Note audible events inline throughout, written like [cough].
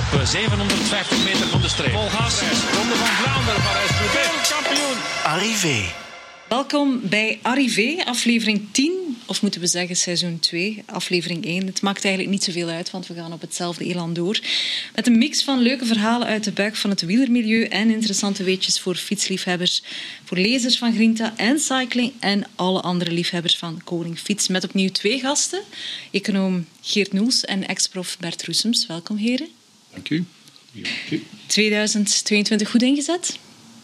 op 750 meter van de streep. Vol gas. Ronde van Vlaanderen, Parijs-Roubaix. Kampioen. Arrivé. Welkom bij Arrivé, aflevering 10, of moeten we zeggen seizoen 2, aflevering 1. Het maakt eigenlijk niet zoveel uit, want we gaan op hetzelfde elan door. Met een mix van leuke verhalen uit de buik van het wielermilieu en interessante weetjes voor fietsliefhebbers, voor lezers van Grinta en Cycling en alle andere liefhebbers van Koning Fiets. Met opnieuw twee gasten, econoom Geert Noels en ex-prof Bert Roesems. Welkom heren. Dank u. 2022 goed ingezet?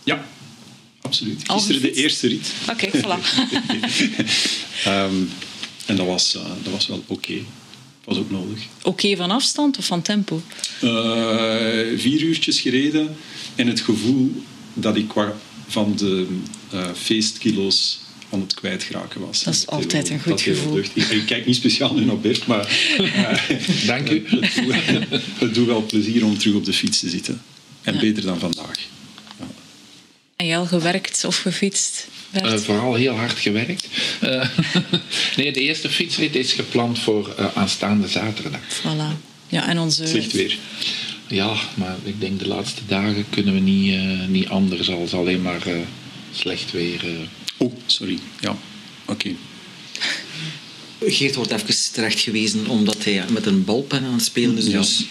Ja, absoluut. Gisteren de eerste rit. Oké, voilà. [laughs] [laughs] Ehm, en dat was, eh, dat was wel oké. was ook nodig. Oké van afstand of van tempo? Eh, vier uurtjes gereden en het gevoel dat ik qua van de eh, feestkilo's aan het kwijtgeraken was. Dat is altijd een goed dat heel gevoel. Ik, ik kijk niet speciaal nu naar Bert, maar [laughs] Dank u. het, doet, [laughs] het doet wel plezier om terug op de fiets te zitten. En beter dan vandaag. En jij al gewerkt of gefietst? Eh, vooral heel hard gewerkt. Eh, [laughs] nee, de eerste fietsrit is gepland voor eh, aanstaande zaterdag. Voilà. Ja, en onze... Slecht weer. Ja, maar ik denk de laatste dagen kunnen we niet, eh, niet anders als alleen maar eh, slecht weer. Oh, sorry. Ja, oké. Geert wordt even terecht gewezen omdat hij met een balpen aan het spelen is. Ja. Dus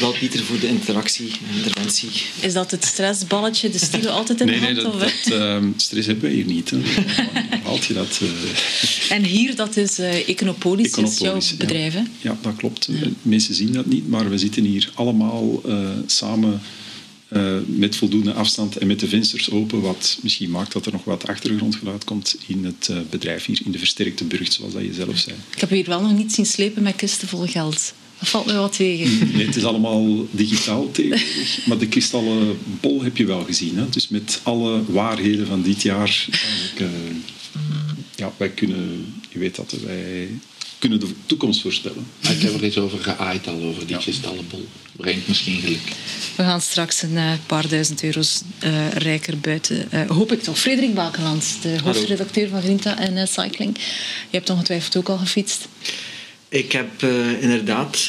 wel Pieter voor de interactie en interventie. Is dat het stressballetje, de stilo altijd in Nee, de nee, hand? dat, of- dat, ehm, stress hebben we hier niet. Hè. Hoe haalt je dat? eh En hier, dat is eh Econopolis, dat is jouw Econopolis, ja. bedrijf, hè? Ja, dat klopt. Mensen zien dat niet, maar we zitten hier allemaal eh, samen eh, met voldoende afstand en met de vensters open, wat misschien maakt dat er nog wat achtergrondgeluid komt in het eh, bedrijf hier, in de versterkte burcht, zoals dat je zelf zei. Ik heb hier wel nog niet zien slepen met kisten vol geld. Dat valt me wel tegen. [laughs] Nee, het is allemaal digitaal tegenwoordig, maar de kristallen bol heb je wel gezien. Hè? Dus met alle waarheden van dit jaar. eh, ja, wij kunnen, je weet dat, wij kunnen de toekomst voorspellen. Ik heb er eens over geaaid al, over die Ja. Brengt misschien geluk. We gaan straks een eh, paar duizend euro's eh, rijker buiten. eh, hoop ik toch. Frederik Bakeland, de hoofdredacteur van Grinta en Cycling. Je hebt ongetwijfeld ook al gefietst. Ik heb eh, inderdaad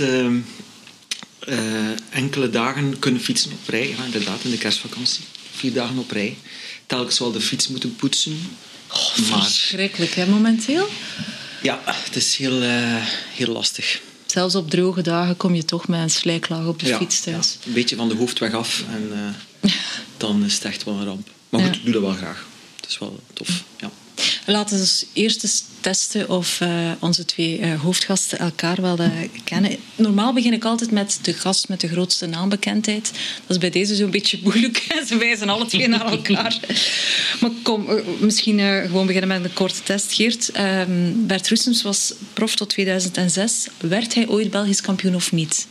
enkele dagen kunnen fietsen op rij. Ja, inderdaad, in de kerstvakantie. Vier dagen op rij. Telkens wel de fiets moeten poetsen. maar Verschrikkelijk, hè, momenteel? Ja, het is heel, eh, heel lastig. Zelfs op droge dagen kom je toch met een slijklaag op de Ja, fiets thuis. ja, een beetje van de hoofdweg af en eh, [laughs] dan is het echt wel een ramp. Maar goed, Ja. ik doe dat wel graag. Het is wel tof. Ja. Laten we dus eerst eens testen of eh, onze twee eh, hoofdgasten elkaar wel eh, kennen. Normaal begin ik altijd met de gast met de grootste naambekendheid. Dat is bij deze zo'n beetje moeilijk. [laughs] Ze wijzen alle twee naar elkaar. Maar kom, misschien eh, gewoon beginnen met een korte test. Geert, ehm, Bert Roesems was prof tot 2006. Werd hij ooit Belgisch kampioen of niet?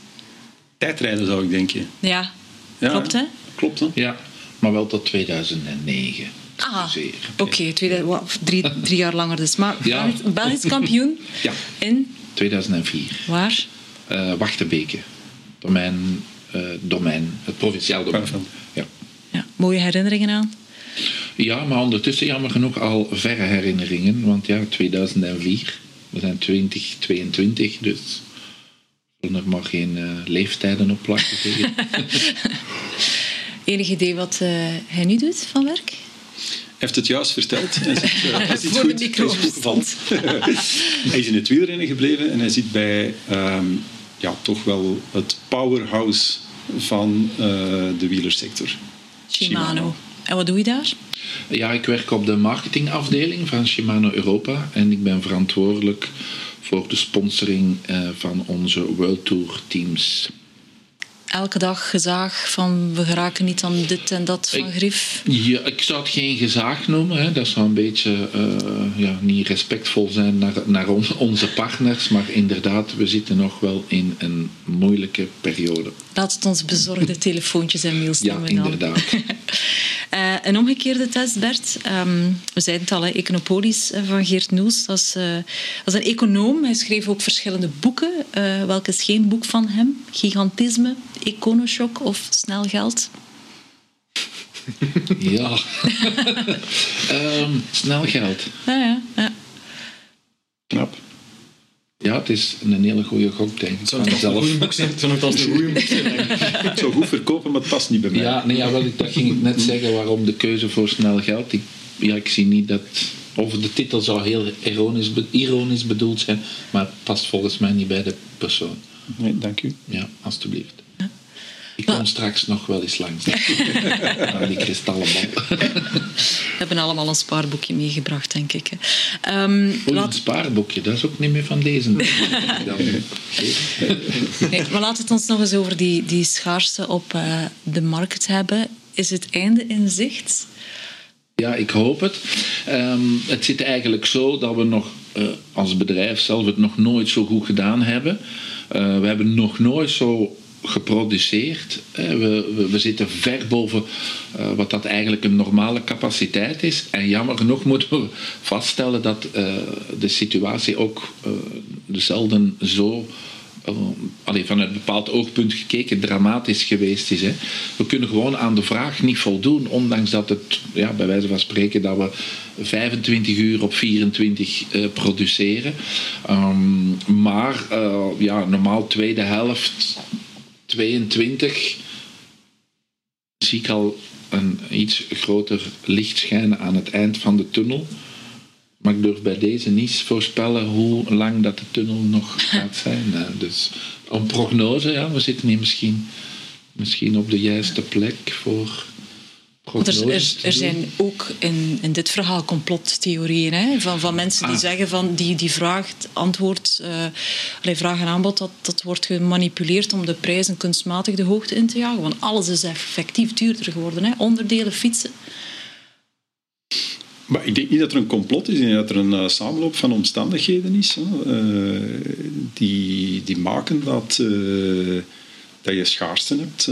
Tijdrijden zou ik denken. Ja, Ja, klopt hè? Klopt, hè? Ja, maar wel tot 2009. Ah, oké. wa- drie, [laughs] drie jaar langer dus. Maar Ja. Belgisch, kampioen [laughs] Ja. in 2004. waar? Eh Wachtenbeke. Domein, eh, domein, het provinciaal domein. Ja. Ja, mooie herinneringen aan. ja, maar ondertussen jammer genoeg al verre herinneringen. Want ja, 2004. We zijn 2022, dus er zullen er maar geen eh, leeftijden op plakken tegen. [laughs] Enig idee wat eh, hij nu doet van werk? Hij heeft het juist verteld. [laughs] Hij zit, eh, hij zit Voor de goed, micro hij is goed gevallen. hij is in het wielrennen gebleven en hij zit bij ehm, ja, toch wel het powerhouse van eh, de wielersector. Shimano. Shimano. En wat doe je daar? Ja, ik werk op de marketingafdeling van Shimano Europa en ik ben verantwoordelijk voor de sponsoring eh, van onze World Tour teams. Elke dag gezaag van we geraken niet aan dit en dat van grief. Ja, ik zou het geen gezaag noemen. Hè. Dat zou een beetje eh, ja, niet respectvol zijn naar, naar on- onze partners. Maar inderdaad, we zitten nog wel in een moeilijke periode. Laat het ons bezorgde telefoontjes en mails Ja, noemen dan. inderdaad. [laughs] Eh, een omgekeerde test, Bert. Ehm, we zeiden het al, hè, Econopolis eh, van Geert Noels. Dat is, dat is een econoom. Hij schreef ook verschillende boeken. Welke is geen boek van hem? Gigantisme, Econoshock of Snel Geld? Ja. [laughs] Ehm, snel geld. Ja, ja, ja. Knap. Ja, het is een hele goede gok, denk ik. Zou het als een goede boek zijn? Zou het als een goede boek zijn? ik. Zou goed verkopen, maar het past niet bij mij. Ja, nee, ja, wel, dat ging ik net zeggen, waarom de keuze voor snel geld. Ik, ja, ik zie niet dat... Of de titel zou heel ironisch, ironisch bedoeld zijn, maar het past volgens mij niet bij de persoon. Nee, dank u. Ja, alstublieft. Ik kom straks nog wel eens langs. [laughs] Aan die kristallen. We hebben allemaal een spaarboekje meegebracht, denk ik. Oei, een spaarboekje, dat is ook niet meer van deze. [laughs] Nee, maar laten we het ons nog eens over die, die schaarste op eh, de markt hebben. Is het einde in zicht? Ja, ik hoop het. Ehm, het zit eigenlijk zo dat we nog eh, als bedrijf zelf het nog nooit zo goed gedaan hebben. Eh, we hebben nog nooit zo geproduceerd. Eh, we, we, we zitten ver boven eh, wat dat eigenlijk een normale capaciteit is. En jammer genoeg [laughs] moeten we vaststellen dat eh, de situatie ook eh dezelfde zo uh, allee, vanuit een bepaald oogpunt gekeken dramatisch geweest is. Hè. We kunnen gewoon aan de vraag niet voldoen, ondanks dat het, ja, bij wijze van spreken, dat we 25 uur op 24 eh, produceren. Ehm, maar ja, normaal tweede helft 22 zie ik al een iets groter licht schijnen aan het eind van de tunnel. Maar ik durf bij deze niet voorspellen hoe lang dat de tunnel nog [laughs] gaat zijn. Dus een prognose, ja, we zitten hier misschien, misschien op de juiste plek voor Er, er, er zijn ook in, in dit verhaal complottheorieën hè, van, van mensen die Ah. zeggen van die, die vraag, het antwoord, allee, vraag en aanbod, dat, dat wordt gemanipuleerd om de prijzen kunstmatig de hoogte in te jagen. Want alles is effectief duurder geworden. Hè. Onderdelen, fietsen. Maar ik denk niet dat er een complot is. Ik denk dat er een eh, samenloop van omstandigheden is. Hè, eh, die, die maken dat, dat je schaarste hebt.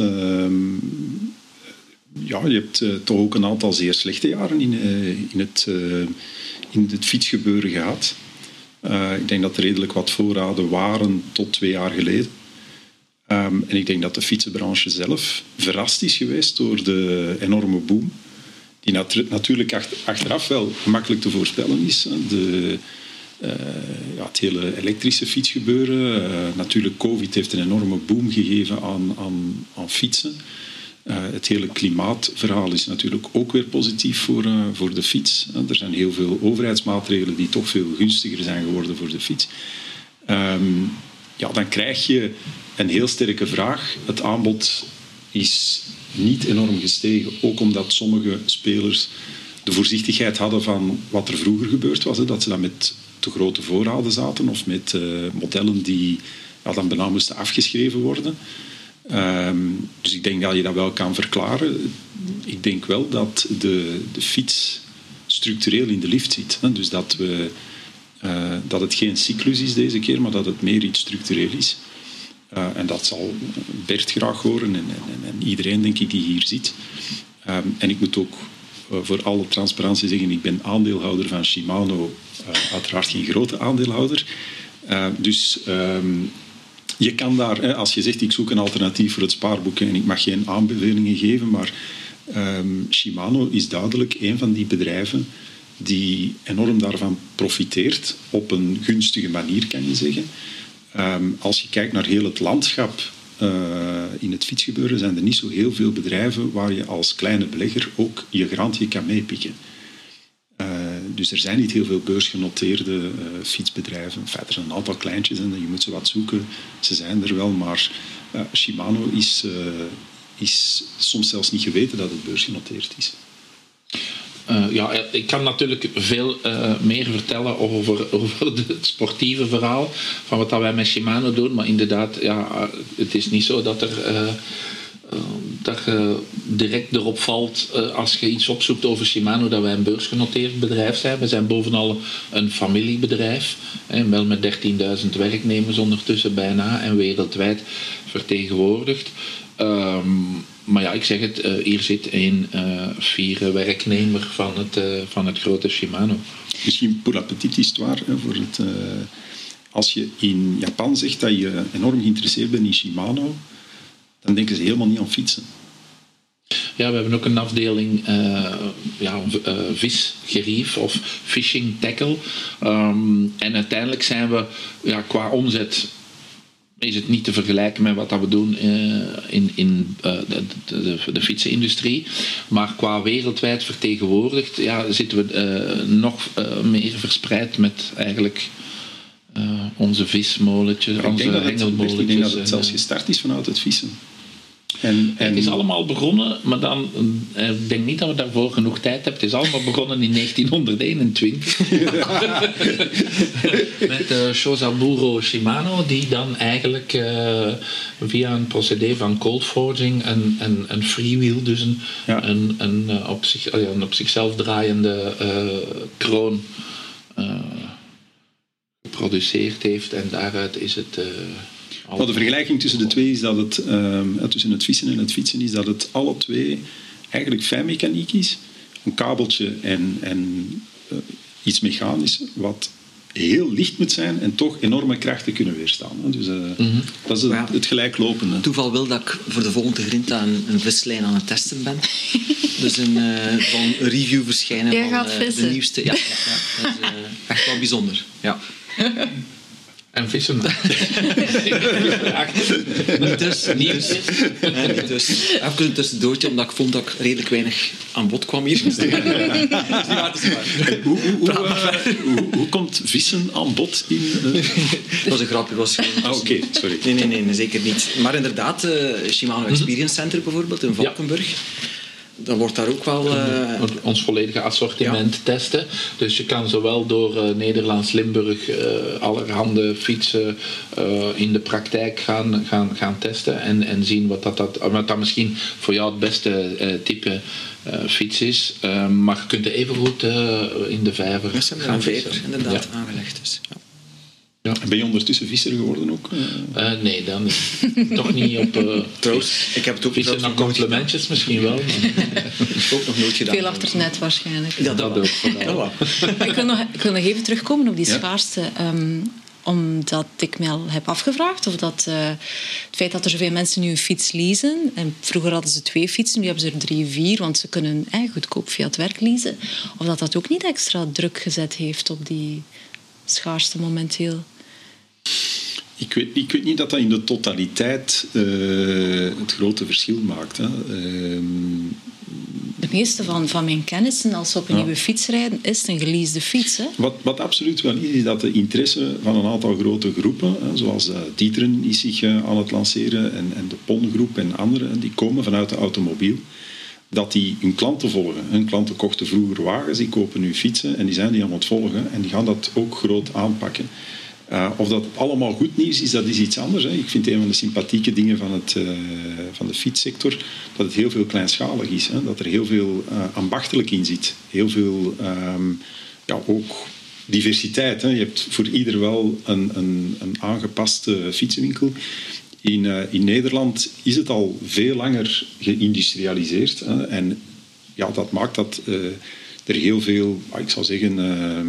Ja, je hebt eh, toch ook een aantal zeer slechte jaren in, eh, in, het, eh, in het fietsgebeuren gehad. Eh, ik denk dat er redelijk wat voorraden waren tot twee jaar geleden. Ehm, en ik denk dat de fietsenbranche zelf verrast is geweest door de enorme boom die natu- natuurlijk achter- achteraf wel gemakkelijk te voorspellen is. De, ja, het hele elektrische fietsgebeuren. Natuurlijk, COVID heeft een enorme boom gegeven aan, aan, aan fietsen. Eh, het hele klimaatverhaal is natuurlijk ook weer positief voor, eh, voor de fiets. hè. Er zijn heel veel overheidsmaatregelen die toch veel gunstiger zijn geworden voor de fiets. Ehm, ja, dan krijg je een heel sterke vraag. Het aanbod is niet enorm gestegen, ook omdat sommige spelers de voorzichtigheid hadden van wat er vroeger gebeurd was. Hè, dat ze dan met te grote voorraden zaten of met eh, modellen die ja, dan bijna moesten afgeschreven worden. Ehm, dus ik denk dat je dat wel kan verklaren. Ik denk wel dat de, de fiets structureel in de lift zit. Hè. Dus dat, we, eh, dat het geen cyclus is deze keer, maar dat het meer iets structureel is. Uh, en dat zal Bert graag horen en, en, en, iedereen, denk ik, die hier zit. Um, en ik moet ook uh, voor alle transparantie zeggen, ik ben aandeelhouder van Shimano, uiteraard geen grote aandeelhouder. dus um, je kan daar, als je zegt, ik zoek een alternatief voor het spaarboeken en ik mag geen aanbevelingen geven, maar um, Shimano is duidelijk een van die bedrijven die enorm daarvan profiteert, op een gunstige manier, kan je zeggen. Um, als je kijkt naar heel het landschap uh, in het fietsgebeuren, zijn er niet zo heel veel bedrijven waar je als kleine belegger ook je grantje kan meepikken. Dus er zijn niet heel veel beursgenoteerde uh, fietsbedrijven. Enfin, er zijn een aantal kleintjes en je moet ze wat zoeken. Ze zijn er wel, maar Shimano is, uh, is soms zelfs niet geweten dat het beursgenoteerd is. Ja, ik kan natuurlijk veel meer vertellen over, [laughs] over het sportieve verhaal van wat dat wij met Shimano doen. Maar inderdaad, ja, het is niet zo dat er. Dat je direct erop valt als je iets opzoekt over Shimano dat wij een beursgenoteerd bedrijf zijn. We zijn bovenal een familiebedrijf, wel met 13.000 werknemers ondertussen bijna en wereldwijd vertegenwoordigd. Um, maar ja, ik zeg het, uh, hier zit een uh, vierde werknemer van het, van het grote Shimano. Misschien pour la histoire, voor het, als je in Japan zegt dat je enorm geïnteresseerd bent in Shimano, dan denken ze helemaal niet aan fietsen. Ja, we hebben ook een afdeling uh, ja, uh, visgerief of fishing tackle. Um, en uiteindelijk zijn we ja, qua omzet is het niet te vergelijken met wat we doen uh, in, in de, de, de, fietsenindustrie. Maar qua wereldwijd vertegenwoordigd ja, zitten we nog meer verspreid met eigenlijk onze vismolletjes, onze hengelmolletjes. Ik denk dat het zelfs gestart is vanuit het vissen. En, en... Het is allemaal begonnen, maar dan, eh, ik denk niet dat we daarvoor genoeg tijd hebben. Het is allemaal begonnen in [laughs] [laughs] 1921. Met uh, Shosaburo Shimano, die dan eigenlijk uh, via een procedé van cold forging en, en, en freewheel, dus een, ja. een, een, op zich, een op zichzelf draaiende kroon geproduceerd heeft. En daaruit is het maar de vergelijking tussen de twee is dat het, uh, tussen het vissen en het fietsen, is dat het alle twee eigenlijk fijnmechaniek is. Een kabeltje en, en uh, iets mechanisch, wat heel licht moet zijn en toch enorme krachten kunnen weerstaan. Dus uh, mm -hmm. dat is het, ja. het, gelijklopende. Toeval wil dat ik voor de volgende grinta een, een vislijn aan het testen ben. [laughs] dus een, uh, van een review verschijnen Jij van uh, de nieuwste. Ja, ja, ja, dat is echt wel bijzonder. Ja. [laughs] En vissen. niet dus. Niet dus. Nee, niet dus. Even een tussendoortje, omdat ik vond dat ik redelijk weinig aan bod kwam hier. [laughs] hoe, hoe, hoe, hoe, komt vissen aan bod in... Uh... [laughs] dat was een grapje. Was ah, oké. Okay. Sorry. Nee, nee, nee, zeker niet. Maar inderdaad, uh, Shimano Experience Center bijvoorbeeld in Valkenburg. Ja dan wordt daar ook wel... Uh... Ons volledige assortiment ja. testen. Dus je kan zowel door uh, Nederlands Limburg uh, allerhande fietsen in de praktijk gaan, gaan, gaan testen en, en zien wat dat, dat, wat dat misschien voor jou het beste type fiets is. maar je kunt er even goed in de vijver gaan vijver inderdaad ja. aangelegd. Dus, ja. Ja. Ben je ondertussen visser geworden ook? Uh, nee, dan [laughs] toch niet op... Uh, Troost. Ik heb het ook Vissen naar complimentjes misschien wel. Maar... [laughs] ook nog nooit gedaan. Veel achter het net waarschijnlijk. Ja, dat, ook. [laughs] Ik, wil nog, ik wil nog even terugkomen op die ja? schaarste. Um, omdat ik me al heb afgevraagd of dat, uh, het feit dat er zoveel mensen nu een fiets leasen, en vroeger hadden ze twee fietsen, nu hebben ze er drie, vier, want ze kunnen eh, goedkoop via het werk leasen, of dat dat ook niet extra druk gezet heeft op die schaarste momenteel. Ik weet, ik weet niet dat dat in de totaliteit uh, het grote verschil maakt. Hè. Uh, de meeste van, van mijn kennissen, als ze op een ja. nieuwe fiets rijden, is het een geleasede fiets. Hè? Wat, wat absoluut wel is, is dat de interesse van een aantal grote groepen, hè, zoals uh, Dieteren is zich uh, aan het lanceren en, en de PON-groep en anderen, die komen vanuit de automobiel dat die hun klanten volgen. Hun klanten kochten vroeger wagens, die kopen nu fietsen en die zijn die aan het volgen en die gaan dat ook groot aanpakken. Uh, of dat allemaal goed nieuws is, dat is iets anders. Hè. Ik vind een van de sympathieke dingen van, het, uh, van de fietssector dat het heel veel kleinschalig is. Hè. Dat er heel veel uh, ambachtelijk in zit. Heel veel, um, ja, ook diversiteit. Hè. Je hebt voor ieder wel een, een, een aangepaste fietsenwinkel. In, in Nederland is het al veel langer geïndustrialiseerd. Hè. En ja, dat maakt dat er heel veel, ik zou zeggen ehm,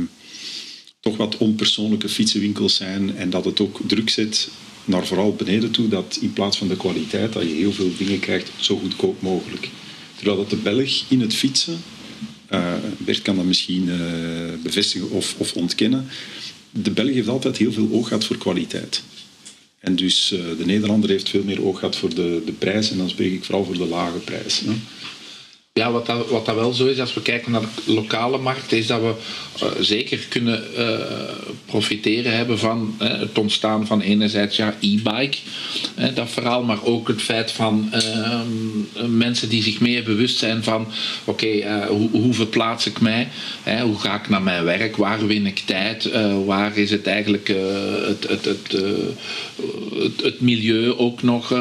toch wat onpersoonlijke fietsenwinkels zijn en dat het ook druk zet naar vooral beneden toe, dat in plaats van de kwaliteit, dat je heel veel dingen krijgt zo goedkoop mogelijk. Terwijl dat de Belg in het fietsen, uh, Bert kan dat misschien uh, bevestigen of, of, ontkennen, de Belg heeft altijd heel veel oog gehad voor kwaliteit. En dus uh, de Nederlander heeft veel meer oog gehad voor de, de prijs en dan spreek ik vooral voor de lage prijs. Hè. Ja, wat dat, wat dat wel zo is, als we kijken naar de lokale markt, is dat we uh, zeker kunnen uh, profiteren hebben van uh, het ontstaan van enerzijds ja, e-bike, dat verhaal, maar ook het feit van ehm, mensen die zich meer bewust zijn van oké, hoe, hoe, verplaats ik mij, hoe ga ik naar mijn werk, waar win ik tijd, waar is het eigenlijk het, het, het, het, het, milieu ook nog,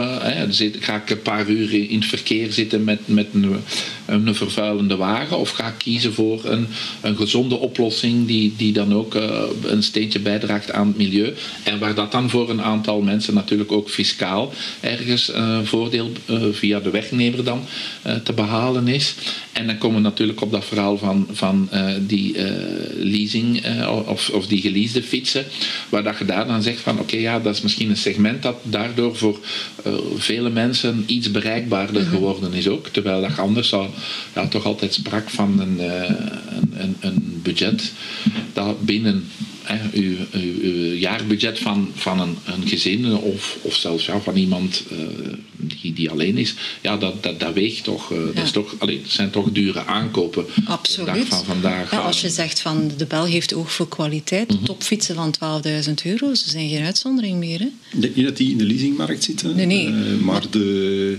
zit, ga ik een paar uur in het verkeer zitten met, met een een vervuilende wagen of ga ik kiezen voor een, een gezonde oplossing die, die dan ook eh, een steentje bijdraagt aan het milieu en waar dat dan voor een aantal mensen natuurlijk ook fiscaal ergens uh, voordeel uh, via de werknemer dan te behalen is. En dan komen we natuurlijk op dat verhaal van, van die leasing of, of die geleasede fietsen, waar dat je daar dan zegt van oké ja, dat is misschien een segment dat daardoor voor vele mensen iets bereikbaarder mhm. geworden is ook. Terwijl dat anders zou, ja, toch altijd sprak van een, een, een budget dat binnen uw, uw, uw, jaarbudget van, van een, een gezin of, of zelfs ja, van iemand uh, die, die alleen is, ja, dat, dat, dat weegt toch. Uh, ja. dat, is toch allee, zijn toch dure aankopen. Absoluut. van vandaag. Ja, als je zegt van de Bel heeft oog voor kwaliteit, mm -hmm. topfietsen van 12.000 euro, ze zijn geen uitzondering meer. Hè? Ik denk niet dat die in de leasingmarkt zitten. Nee, nee. Uh, maar de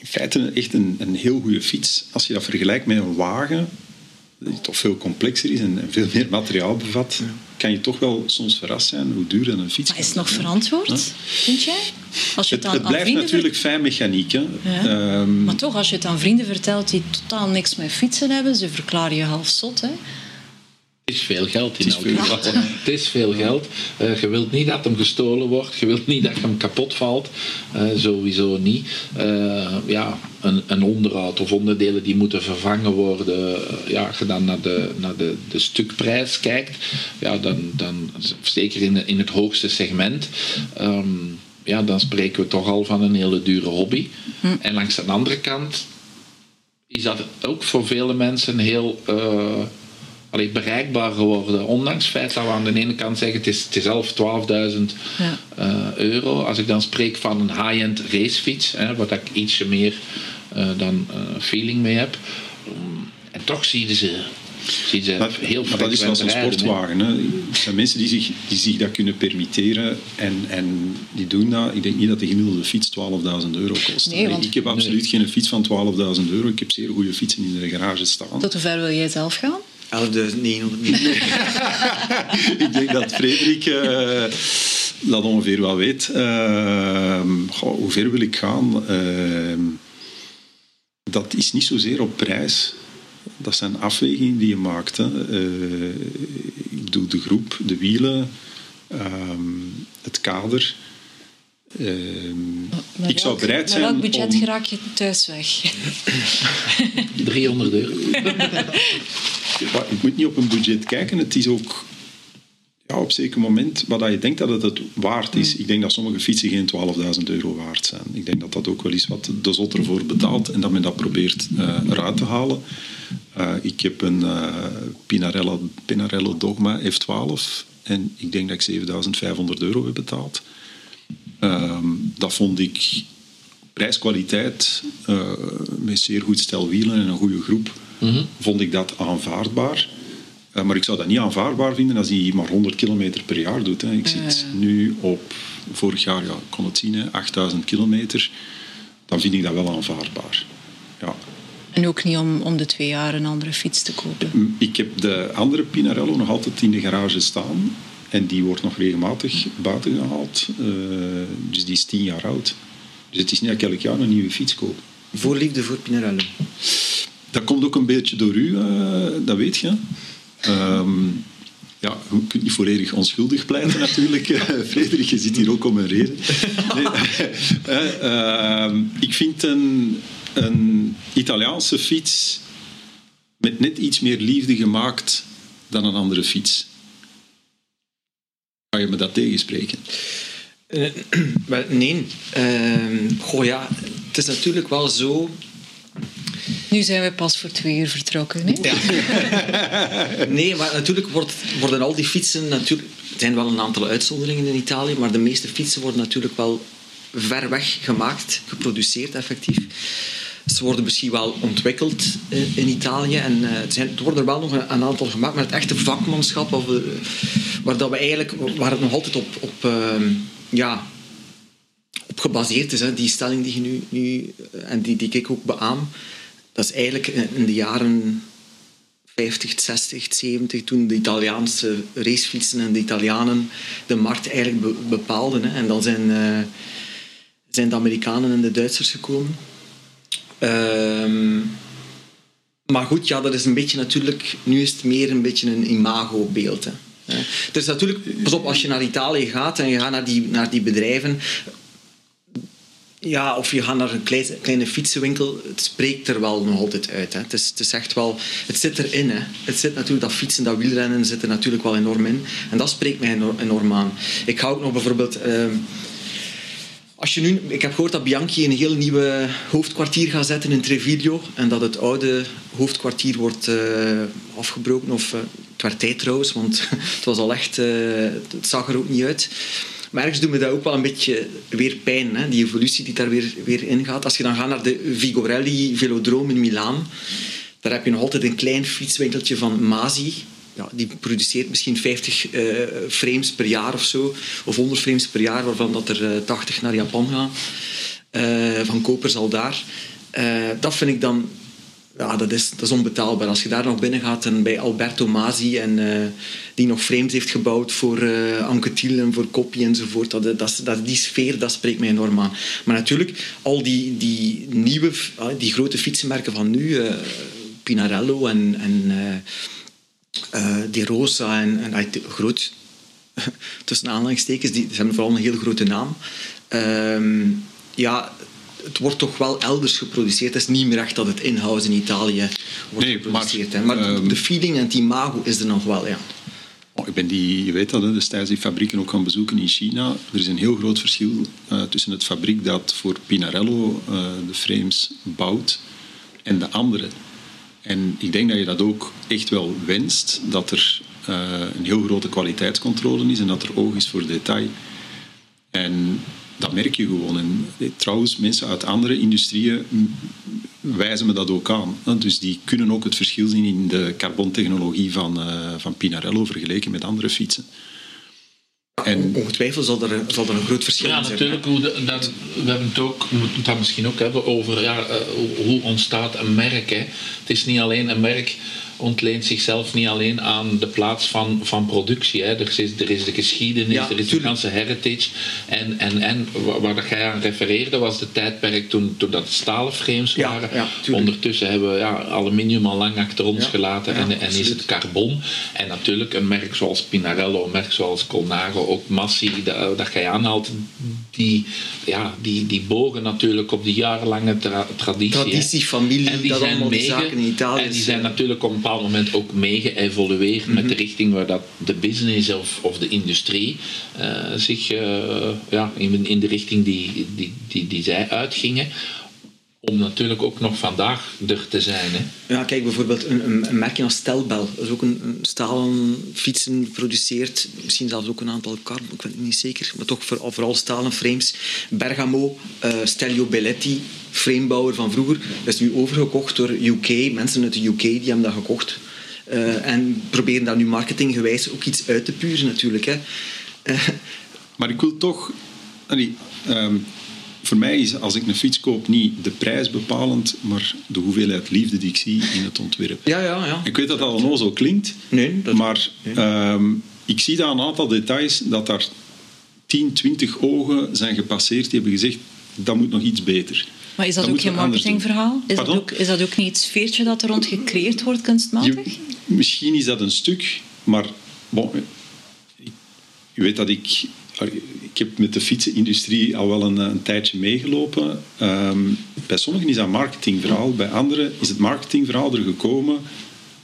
in feite echt een, een heel goede fiets. Als je dat vergelijkt met een wagen, die toch veel complexer is en, en veel meer materiaal bevat, ja. kan je toch wel soms verrast zijn hoe duur een fiets maar is het nog verantwoord, ja? vind jij? Als je het, het, het blijft natuurlijk fijn mechaniek. Hè. Ja. Um, maar toch, als je het aan vrienden vertelt die totaal niks met fietsen hebben, ze verklaren je half zot. Hè? Het is veel geld in elk geval. Het is veel geld. Uh, je wilt niet dat hem gestolen wordt. Je wilt niet dat hem kapot valt. Uh, sowieso niet. Uh, ja, een, een, onderhoud of onderdelen die moeten vervangen worden. ja, als je dan naar de, naar de, de stukprijs kijkt, ja, dan, dan zeker in, in het hoogste segment. Um, ja, dan spreken we toch al van een hele dure hobby. Hm. En langs de andere kant is dat ook voor vele mensen heel allee, bereikbaar geworden. Ondanks het feit dat we aan de ene kant zeggen het is, het is 11, 12.000 ja. uh, euro. Als ik dan spreek van een high-end racefiets, hè, waar ik ietsje meer uh, dan uh, feeling mee heb. Um, en toch zie je ze Zie ze maar, heel maar dat is wel zo'n sportwagen. Hè. Er zijn mensen die zich, die zich dat kunnen permitteren en, en die doen dat. Ik denk niet dat de gemiddelde fiets 12.000 euro kost. Nee, want, ik heb absoluut nee. geen fiets van 12.000 euro. Ik heb zeer goede fietsen in de garage staan. Tot hoe ver wil jij zelf gaan? 11.900 [laughs] Ik denk dat Frederik uh, dat ongeveer wel weet. Uh, goh, hoe ver wil ik gaan? Uh, dat is niet zozeer op prijs. Dat zijn afwegingen die je maakt. Hè. ik bedoel de groep, de wielen, ehm, het kader. Uh, ik zou bereid zijn. Met welk budget om... geraak je thuis weg? [laughs] [laughs] 300 euro. Ik moet niet op een budget kijken. Het is ook ja, op een zeker moment wat je denkt dat het het waard is. Ik denk dat sommige fietsen geen 12.000 euro waard zijn. Ik denk dat dat ook wel is wat de zot ervoor betaalt en dat men dat probeert uh, eruit te halen. Uh, ik heb een uh, Pinarello, Pinarello Dogma F12 en ik denk dat ik 7.500 euro heb betaald. Um, dat vond ik prijs-kwaliteit, met zeer goed stel wielen en een goede groep, mm -hmm. vond ik dat aanvaardbaar. Uh, maar ik zou dat niet aanvaardbaar vinden als hij maar 100 kilometer per jaar doet. Hè. Ik zit nu op, vorig jaar, ja, ik kon het zien, hè, 8000 kilometer. Dan vind ik dat wel aanvaardbaar. Ja. En ook niet om, om de twee jaar een andere fiets te kopen? Ik heb de andere Pinarello nog altijd in de garage staan. En die wordt nog regelmatig buiten gehaald. Uh, dus die is tien jaar oud. Dus het is niet dat ik elk jaar een nieuwe fiets koop. Voorliefde voor Pinarello. Dat komt ook een beetje door u, uh, dat weet je. Um, ja, je kunt niet volledig onschuldig pleiten natuurlijk. [laughs] Frederik, je zit hier ook om een reden. Nee, uh, [laughs] ik vind een, een Italiaanse fiets met net iets meer liefde gemaakt dan een andere fiets. Kan je me dat tegenspreken? [clears throat] Uh, nee. Uh, goh ja, het is natuurlijk wel zo. Nu zijn we pas voor twee uur vertrokken. Hè? Ja. [laughs] nee, maar natuurlijk worden al die fietsen. Natuurlijk, er zijn wel een aantal uitzonderingen in Italië, maar de meeste fietsen worden natuurlijk wel ver weg gemaakt, geproduceerd effectief. Ze worden misschien wel ontwikkeld in Italië en uh, het, zijn, er worden er wel nog een, aantal gemaakt, maar het echte vakmanschap, uh, waar, dat we eigenlijk, waar het nog altijd op, op, uh, ja, op gebaseerd is, hè, die stelling die je nu, nu en die, die ik ook beaam, dat is eigenlijk in de jaren 50, 60, 70, toen de Italiaanse racefietsen en de Italianen de markt eigenlijk be bepaalden. Hè. En dan zijn, uh, zijn de Amerikanen en de Duitsers gekomen. Ehm, maar goed, ja, dat is een beetje natuurlijk... Nu is het meer een beetje een imagobeeld. Eh, Er is natuurlijk... Pas op, als je naar Italië gaat en je gaat naar die, naar die bedrijven... Ja, of je gaat naar een kleine, kleine fietsenwinkel, het spreekt er wel nog altijd uit. Hè. Het, is, het echt wel... Het zit erin. Hè. Het zit natuurlijk, dat fietsen, dat wielrennen zit er natuurlijk wel enorm in. En dat spreekt mij enorm, aan. Ik ga ook nog bijvoorbeeld... ehm, als je nu, ik heb gehoord dat Bianchi een heel nieuwe hoofdkwartier gaat zetten in Treviglio en dat het oude hoofdkwartier wordt eh, afgebroken. Of, eh, het werd tijd trouwens, want [laughs] het was al echt... eh, het zag er ook niet uit. Maar ergens doet me dat ook wel een beetje weer pijn, hè? die evolutie die daar weer, weer in gaat. Als je dan gaat naar de Vigorelli Velodrome in Milaan, daar heb je nog altijd een klein fietswinkeltje van Masi. Ja, die produceert misschien 50 eh, frames per jaar of zo, of 100 frames per jaar, waarvan dat er eh, 80 naar Japan gaan. Eh, van kopers al daar. Eh, dat vind ik dan ja, dat is, dat is onbetaalbaar. Als je daar nog binnen gaat en bij Alberto Masi, en, eh, die nog frames heeft gebouwd voor uh, Anquetil en voor Coppi enzovoort, dat, dat, dat, die sfeer dat spreekt mij enorm aan. Maar natuurlijk, al die, die nieuwe, ah, die grote fietsenmerken van nu, eh, Pinarello en, en eh, eh, De Rosa en, en ah, groot, [laughs] tussen aanhalingstekens, die, ze hebben vooral een heel grote naam. Ehm, ja, het wordt toch wel elders geproduceerd. Het is niet meer echt dat het in-house in Italië wordt Nee, geproduceerd. maar, maar ehm, de feeling en het imago is er nog wel, ja. Oh, ik ben die, je weet dat, hè, destijds die fabrieken ook gaan bezoeken in China. Er is een heel groot verschil eh, tussen het fabriek dat voor Pinarello eh, de frames bouwt en de andere. En ik denk dat je dat ook echt wel wenst, dat er eh, een heel grote kwaliteitscontrole is en dat er oog is voor detail. En dat merk je gewoon. En eh, trouwens, mensen uit andere industrieën wijzen me dat ook aan. hè. Dus die kunnen ook het verschil zien in de carbontechnologie van, eh, van Pinarello vergeleken met andere fietsen. En Ongetwijfeld zal er, zal er een groot verschil Ja, in zijn. natuurlijk. Hoe de- dat, we hebben het ook, we moeten het dan misschien ook hebben over ja, eh, hoe- hoe ontstaat een merk. Hè. Het is niet alleen een merk ontleent zichzelf niet alleen aan de plaats van, van productie. Hè. Er, is, er is de geschiedenis, Ja, er is de ganse heritage. En, en, en wa- waar dat jij aan refereerde was de tijdperk toen, toen dat stalen frames Ja, waren. ja. Ondertussen hebben we ja, aluminium al lang achter ons gelaten en, en is het carbon. En natuurlijk een merk zoals Pinarello, een merk zoals Colnago, ook Massi, dat, dat jij aanhaalt, die, ja, die, die bogen natuurlijk op die jarenlange tra- traditie. Traditie, familie, En die dat zijn allemaal zaken in Italië. En die zijn natuurlijk een bepaald moment ook mee geëvolueerd met Mhm. de richting waar dat de business of, of de industrie eh, zich eh, ja, in, in de richting die, die, die, die zij uitgingen. Om natuurlijk ook nog vandaag er te zijn. Hè. Ja, kijk, bijvoorbeeld een, een, een merkje als Stelbel. Dat is ook een, een stalen fietsen produceert. Misschien zelfs ook een aantal carbon, ik weet het niet zeker. Maar toch voor, vooral stalen frames. Bergamo, eh, Stelio Belletti, framebouwer van vroeger. Dat is nu overgekocht door UK. Mensen uit de UK die hebben dat gekocht. Eh, en proberen daar nu marketinggewijs ook iets uit te puren natuurlijk. Hè. Eh, Maar ik wil toch... allee, ehm, voor mij is als ik een fiets koop niet de prijs bepalend, maar de hoeveelheid liefde die ik zie in het ontwerp. ja, ja, ja. Ik weet dat dat al zo klinkt, Nee, dat- maar nee. ehm, ik zie daar een aantal details dat daar 10, 20 ogen zijn gepasseerd die hebben gezegd dat moet nog iets beter. Maar is dat, ook geen marketingverhaal? Is dat, ook, is dat ook niet het sfeertje dat er rond gecreëerd wordt kunstmatig? Je- misschien is dat een stuk, maar bon, je weet dat ik... Ik heb met de fietsenindustrie al wel een, een tijdje meegelopen. Ehm, bij sommigen is dat marketingverhaal, bij anderen is het marketingverhaal er gekomen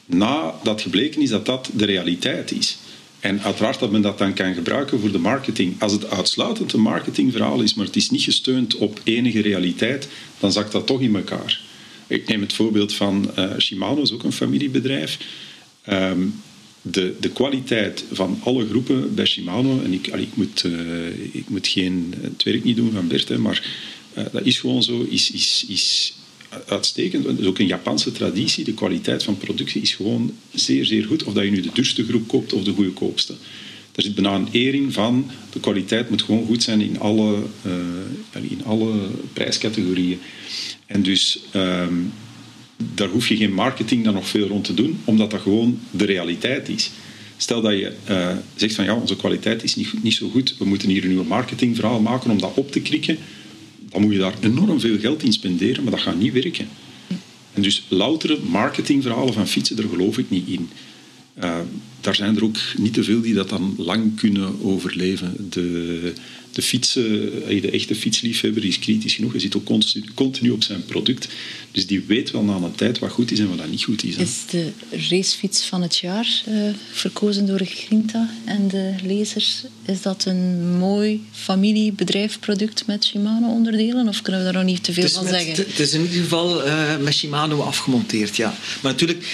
nadat gebleken is dat dat de realiteit is. En uiteraard dat men dat dan kan gebruiken voor de marketing. Als het uitsluitend een marketingverhaal is, maar het is niet gesteund op enige realiteit, dan zakt dat toch in elkaar. Ik neem het voorbeeld van eh, Shimano, is ook een familiebedrijf. Ehm, de, de kwaliteit van alle groepen bij Shimano, en ik, allee, ik, moet, eh, ik moet geen, het werk niet doen van Bert, hè, maar eh, dat is gewoon zo, is, is, is uitstekend. Het is ook een Japanse traditie. De kwaliteit van productie is gewoon zeer, zeer goed. Of dat je nu de duurste groep koopt of de goedkoopste. Er zit bijna een ering van, de kwaliteit moet gewoon goed zijn in alle, eh, in alle prijscategorieën. En dus ehm, daar hoef je geen marketing dan nog veel rond te doen, omdat dat gewoon de realiteit is. Stel dat je eh, zegt van ja, onze kwaliteit is niet, niet zo goed, we moeten hier een nieuw marketingverhaal maken om dat op te krikken, dan moet je daar enorm veel geld in spenderen, maar dat gaat niet werken. En dus loutere marketingverhalen van fietsen, daar geloof ik niet in. Uh, daar zijn er ook niet te veel die dat dan lang kunnen overleven. De, de, fietsen, eh, de echte fietsliefhebber is kritisch genoeg. Hij zit ook continu op zijn product. Dus die weet wel na een tijd wat goed is en wat niet goed is. Is de racefiets van het jaar uh, verkozen door Grinta en de lezers? Is dat een mooi familiebedrijfproduct met Shimano-onderdelen? Of kunnen we daar nog niet te veel van zeggen? Het is in ieder geval uh, met Shimano afgemonteerd, ja. Maar natuurlijk,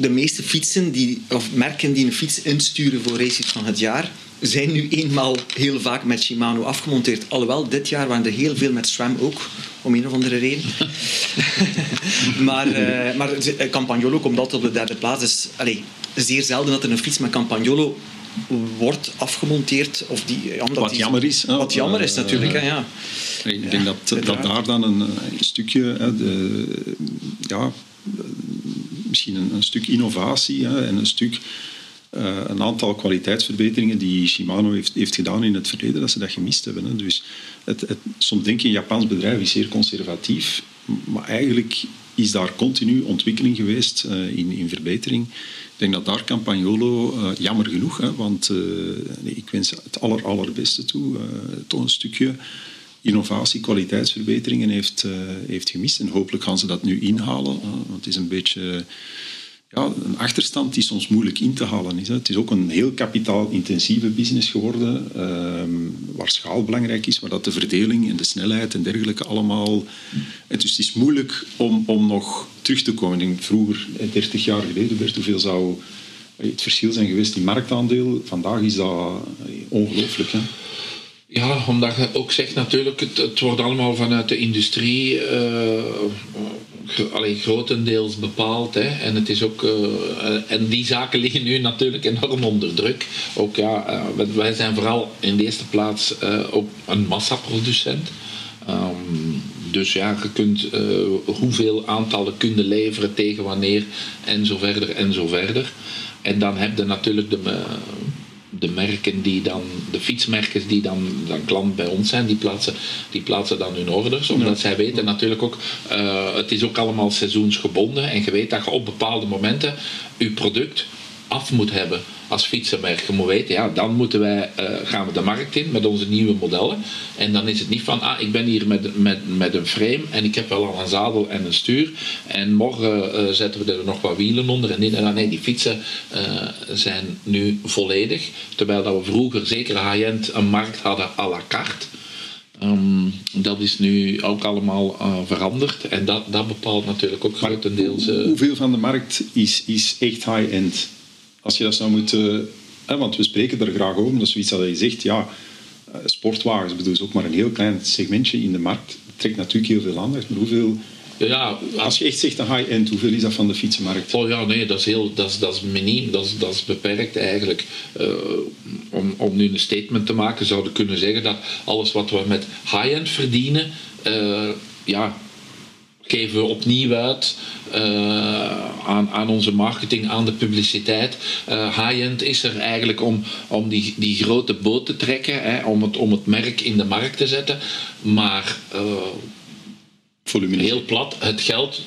de meeste fietsen die, of merken die een fiets insturen voor racefiets van het jaar zijn nu eenmaal heel vaak met Shimano afgemonteerd. Alhoewel, dit jaar waren er heel veel met SRAM ook, om een of andere reden. [laughs] maar, uh, maar eh, Campagnolo komt altijd op de derde plaats. Dus allez, zeer zelden dat er een fiets met Campagnolo wordt afgemonteerd. Of die, omdat wat jammer is. Wat jammer is natuurlijk, uh, ja. Ik denk dat, dat daar dan een, een stukje... de, ja, misschien een, stuk innovatie hè, en een stuk uh, een aantal kwaliteitsverbeteringen die Shimano heeft, heeft gedaan in het verleden, dat ze dat gemist hebben. Hè. Dus het, het, soms denk je, een Japans bedrijf is zeer conservatief, maar eigenlijk is daar continu ontwikkeling geweest uh, in, in verbetering. Ik denk dat daar Campagnolo, uh, jammer genoeg, hè, want nee, ik wens het aller, allerbeste toe, toch een stukje innovatie, kwaliteitsverbeteringen heeft, heeft gemist. En hopelijk gaan ze dat nu inhalen, want het is een beetje ja, een achterstand die soms moeilijk in te halen is. Het is ook een heel kapitaalintensieve business geworden, ehm, waar schaal belangrijk is, waar dat de verdeling en de snelheid en dergelijke allemaal... En dus het is moeilijk om, om nog terug te komen. Ik denk, vroeger, 30 jaar geleden, werd hoeveel zou het verschil zijn geweest in marktaandeel? Vandaag is dat ongelooflijk. Ja, omdat je ook zegt natuurlijk, het, het wordt allemaal vanuit de industrie uh, grotendeels bepaald. Hè. En, het is ook, uh, en die zaken liggen nu natuurlijk enorm onder druk. Ook, ja, uh, wij zijn vooral in de eerste plaats ook een massaproducent. Um, dus ja, je kunt hoeveel aantallen kunnen leveren tegen wanneer en zo verder en zo verder. En dan heb je natuurlijk de, de merken die dan, de fietsmerken die dan, dan klant bij ons zijn, die plaatsen, die plaatsen dan hun orders. Omdat zij weten natuurlijk ook, uh, het is ook allemaal seizoensgebonden. En je weet dat je op bepaalde momenten je product af moet hebben als fietsenmerk. Je moet weten, ja, dan moeten wij, uh, gaan we de markt in met onze nieuwe modellen. En dan is het niet van, ah, ik ben hier met, met, met een frame en ik heb wel al een zadel en een stuur. En morgen uh, zetten we er nog wat wielen onder en dit en dat. Nee, die fietsen uh, zijn nu volledig. Terwijl dat we vroeger, zeker high-end, een markt hadden à la carte. Um, dat is nu ook allemaal uh, veranderd en dat, dat bepaalt natuurlijk ook grotendeels. Uh, hoeveel van de markt is, is echt high-end? Als je dat zou moeten... Hè, want we spreken er graag over, dat is zoiets dat je zegt, ja, eh, sportwagens, bedoel, is ook maar een heel klein segmentje in de markt. Trekt natuurlijk heel veel aandacht, maar hoeveel... Ja, als je echt zegt een high-end, hoeveel is dat van de fietsenmarkt? Oh ja, nee, dat is, heel, dat is, dat is miniem, dat is, dat is beperkt eigenlijk. Uh, om, om nu een statement te maken, zouden we kunnen zeggen dat alles wat we met high-end verdienen, uh, ja, geven we opnieuw uit uh, aan, aan onze marketing, aan de publiciteit. Uh, High-end is er eigenlijk om, om die, die grote boot te trekken, hè, om, het, om het merk in de markt te zetten. Maar uh, heel plat, het geld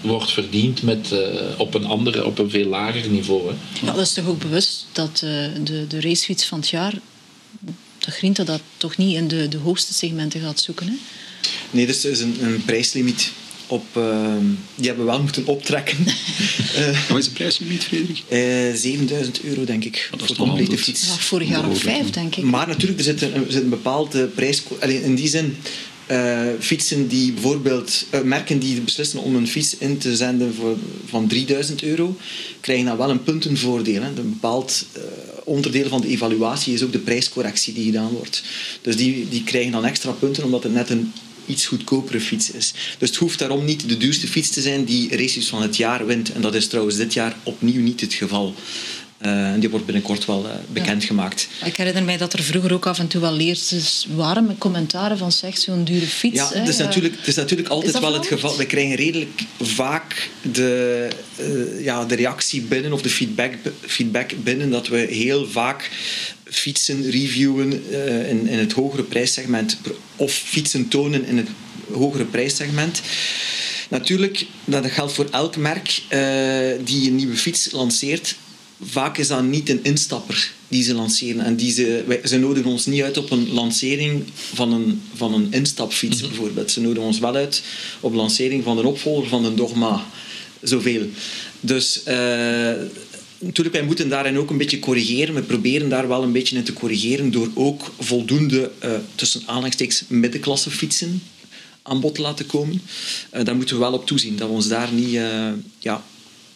wordt verdiend met, op, een andere, op een veel lager niveau. Hè. Ja, dat is toch ook bewust dat de, de racefiets van het jaar, de Grinta dat toch niet in de, de hoogste segmenten gaat zoeken. Hè? Nee, dus er is een, een prijslimiet op, uh, die hebben we wel moeten optrekken. uh, [laughs] Wat is de prijslimiet, Frederik? Uh, eh, 7000 euro, denk ik, voor de complete fiets. Ja, vorig jaar ook vijf, denk ik. Maar natuurlijk, er zit een, er zit een bepaalde prijs... Allee, in die zin, uh, fietsen die bijvoorbeeld... merken die beslissen om een fiets in te zenden voor, van 3000 euro, krijgen dan wel een puntenvoordeel. Hè. Een bepaald onderdeel van de evaluatie is ook de prijscorrectie die gedaan wordt. Dus die, die krijgen dan extra punten, omdat het net een iets goedkopere fiets is. Dus het hoeft daarom niet de duurste fiets te zijn die races van het jaar wint. En dat is trouwens dit jaar opnieuw niet het geval. Eh, en die wordt binnenkort wel uh, bekendgemaakt. Ik herinner mij dat er vroeger ook af en toe wel leertjes waren met commentaren van zeg, zo'n dure fiets. Ja, het is, natuurlijk, het is natuurlijk altijd wel het geval. We krijgen redelijk vaak de, uh, ja, de reactie binnen of de feedback, feedback binnen dat we heel vaak fietsen reviewen in, in het hogere prijssegment of fietsen tonen in het hogere prijssegment. Natuurlijk, dat geldt voor elk merk die een nieuwe fiets lanceert vaak is dat niet een instapper die ze lanceren. En die ze, wij, ze nodigen ons niet uit op een lancering van een, van een instapfiets mhm. bijvoorbeeld. Ze nodigen ons wel uit op lancering van een opvolger van een Dogma. Zoveel. Dus uh, natuurlijk, wij moeten daarin ook een beetje corrigeren. We proberen daar wel een beetje in te corrigeren door ook voldoende, uh, tussen aanhalingstekens, middenklasse fietsen aan bod te laten komen. Uh, daar moeten we wel op toezien, dat we ons daar niet ja,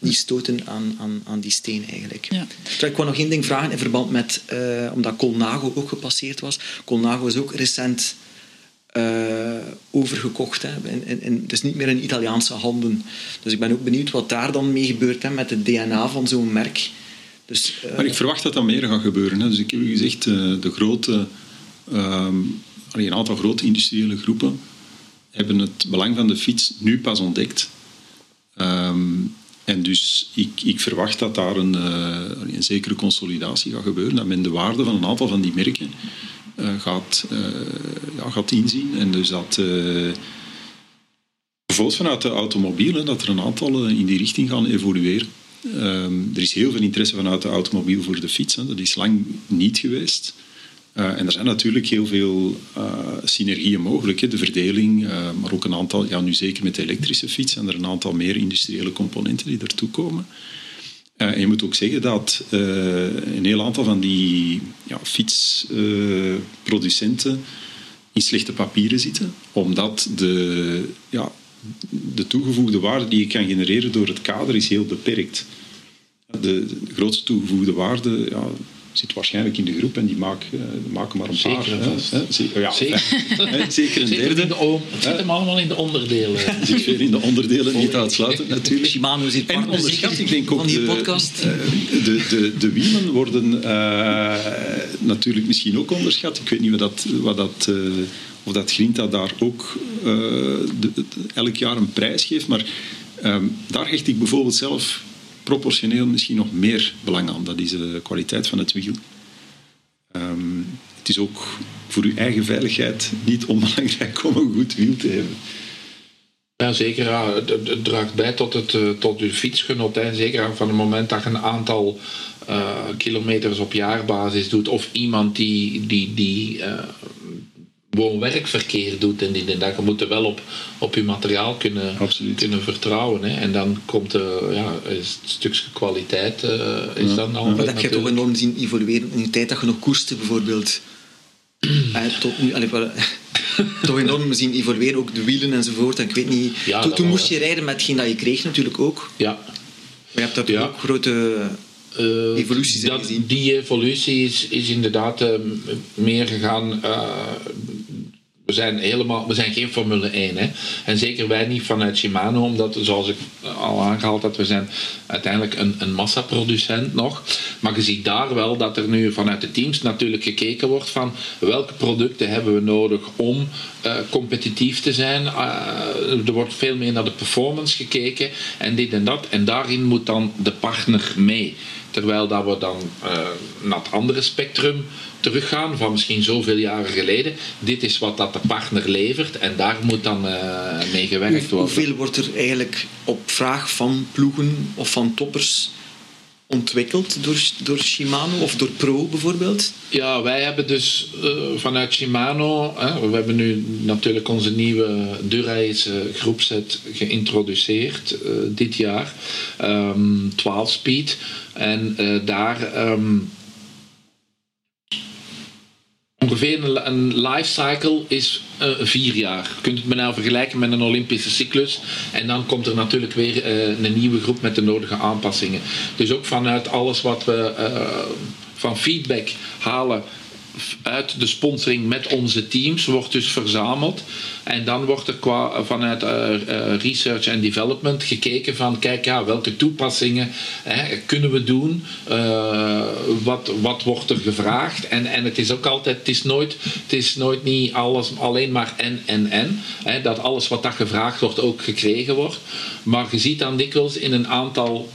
niet stoten aan, aan, aan die steen eigenlijk. Ja. ik wou nog één ding vragen in verband met, uh, omdat Colnago ook gepasseerd was. Colnago is ook recent uh, overgekocht. Hè. In, in, het is niet meer in Italiaanse handen. Dus ik ben ook benieuwd wat daar dan mee gebeurt hè, met het DNA van zo'n merk. Dus, uh, maar ik verwacht dat dat meer gaat gebeuren. Hè. Dus ik heb u gezegd, de grote, um, een aantal grote industriële groepen hebben het belang van de fiets nu pas ontdekt. Um, en dus ik, ik verwacht dat daar een, uh, een, zekere consolidatie gaat gebeuren, dat men de waarde van een aantal van die merken uh, gaat, uh, ja, gaat inzien. En dus dat bijvoorbeeld vanuit de automobielen, dat er een aantal in die richting gaan evolueren. Um, er is heel veel interesse vanuit de automobiel voor de fiets, hè. dat is lang niet geweest. Uh, en er zijn natuurlijk heel veel uh, synergieën mogelijk. Hè. De verdeling, uh, maar ook een aantal, ja, nu zeker met de elektrische fiets, zijn er een aantal meer industriële componenten die ertoe komen. en je moet ook zeggen dat een heel aantal van die ja, fietsproducenten in slechte papieren zitten, omdat de, ja, de toegevoegde waarde die je kan genereren door het kader is heel beperkt. De, de grootste toegevoegde waarde, ja, zit waarschijnlijk in de groep en die maken, uh, maken maar een zeker paar. Hè, zeker, ja, zeker. [laughs] zeker een derde. het zit hem allemaal in de onderdelen. Het [laughs] zit veel in de onderdelen, niet uitsluiten natuurlijk. Shimano hier en onderschat, ik denk ook die podcast. De, de, de, de wielen worden uh, natuurlijk misschien ook onderschat. Ik weet niet wat dat, wat dat, uh, of dat Grinta daar ook de, de, elk jaar een prijs geeft, maar um, daar hecht ik bijvoorbeeld zelf proportioneel misschien nog meer belang aan. Dat is de kwaliteit van het wiel. Um, het is ook voor uw eigen veiligheid niet onbelangrijk om een goed wiel te hebben. Ja, zeker. Ja. Het, draagt bij tot, het, eh, tot uw fietsgenot. Hè. Zeker van het moment dat je een aantal uh, kilometers op jaarbasis doet. Of iemand die, die, die woon-werkverkeer doet en die dag. Je moet er wel op, op je materiaal kunnen, kunnen vertrouwen. Hè. En dan komt de, ja, is het stukje kwaliteit uh, is ja. dan dat heb je toch enorm zien evolueren in de tijd dat je nog koerste bijvoorbeeld. [clears throat] eh, tot nu, allee, [laughs] toch enorm zien evolueren, ook de wielen enzovoort. En ik weet niet, ja, toen, toen moest je rijden met hetgeen dat je kreeg natuurlijk ook. Ja. Maar je hebt daar ook grote uh, evoluties dat, gezien. Die evolutie is, is inderdaad uh, meer gegaan. Uh, we zijn, helemaal, we zijn geen Formule 1. Hè? En zeker wij niet vanuit Shimano, omdat, zoals ik al aangehaald had, we zijn uiteindelijk een, een massaproducent nog. Maar je ziet daar wel dat er nu vanuit de teams natuurlijk gekeken wordt van welke producten hebben we nodig om uh, competitief te zijn. Uh, er wordt veel meer naar de performance gekeken en dit en dat. En daarin moet dan de partner mee. Terwijl dat we dan uh, naar het andere spectrum teruggaan van misschien zoveel jaren geleden. Dit is wat dat de partner levert en daar moet dan uh, mee gewerkt worden. Hoeveel wordt er eigenlijk op vraag van ploegen of van toppers ontwikkeld door, door Shimano of door Pro bijvoorbeeld? Ja, wij hebben dus uh, vanuit Shimano, hè, we hebben nu natuurlijk onze nieuwe Durace groepset geïntroduceerd uh, dit jaar, um, 12 speed. En uh, daar um, ongeveer een, lifecycle is uh, vier jaar. Je kunt het maar nou vergelijken met een Olympische cyclus. En dan komt er natuurlijk weer uh, een nieuwe groep met de nodige aanpassingen. Dus ook vanuit alles wat we uh, van feedback halen uit de sponsoring met onze teams wordt dus verzameld. En dan wordt er qua, vanuit uh, uh, research en development gekeken van kijk ja, welke toepassingen hè, kunnen we doen, uh, wat, wat wordt er gevraagd. En, en het is ook altijd, het is nooit, het is nooit niet alles alleen maar en en en. Hè, dat alles wat dat gevraagd wordt ook gekregen wordt. Maar je ziet dan dikwijls in een aantal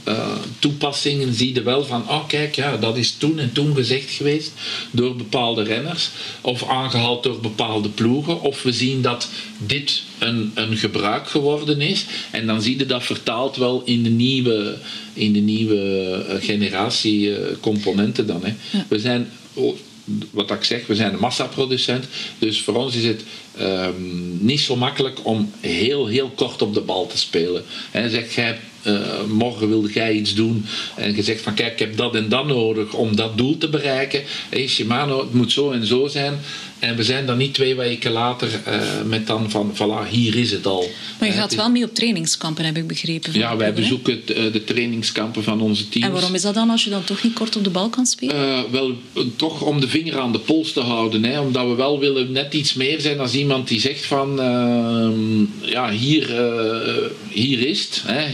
toepassingen zie je wel van oh kijk ja, dat is toen en toen gezegd geweest door bepaalde renners of aangehaald door bepaalde ploegen. Of we zien dat dit een, een gebruik geworden is. En dan zie je dat vertaald wel in de nieuwe, in de nieuwe generatie componenten dan. Hè. We zijn wat ik zeg, we zijn een massaproducent. Dus voor ons is het um, niet zo makkelijk om heel, heel kort op de bal te spelen. En zeg jij, uh, morgen wilde jij iets doen en je zegt van kijk, ik heb dat en dat nodig om dat doel te bereiken. Hey, Shimano, het moet zo en zo zijn. En we zijn dan niet twee weken later uh, met dan van, voilà, hier is het al. Maar je gaat wel mee op trainingskampen, heb ik begrepen. Ja, wij bezoeken de, de trainingskampen van onze teams. En waarom is dat dan als je dan toch niet kort op de bal kan spelen? Uh, wel, toch om de vinger aan de pols te houden. Hè, omdat we wel willen net iets meer zijn als iemand die zegt van... Uh, ja, hier, hier is het. Hè,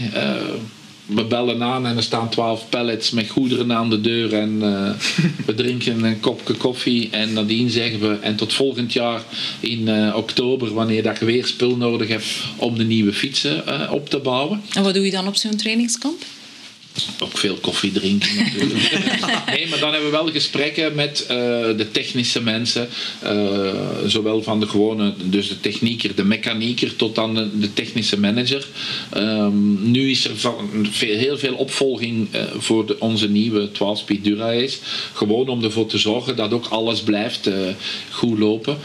we bellen aan en er staan twaalf pallets met goederen aan de deur en uh, [laughs] we drinken een kopje koffie en nadien zeggen we en tot volgend jaar in uh, oktober wanneer dat je weer spul nodig hebt om de nieuwe fietsen uh, op te bouwen. En wat doe je dan op zo'n trainingskamp? Ook veel koffie drinken natuurlijk. [laughs] nee, maar dan hebben we wel gesprekken met uh, de technische mensen. Uh, zowel van de gewone, dus de technieker, de mechanieker, tot dan de, de technische manager. Um, nu is er van, veel, heel veel opvolging uh, voor de, onze nieuwe 12-speed Dura-Ace. Gewoon om ervoor te zorgen dat ook alles blijft goed lopen.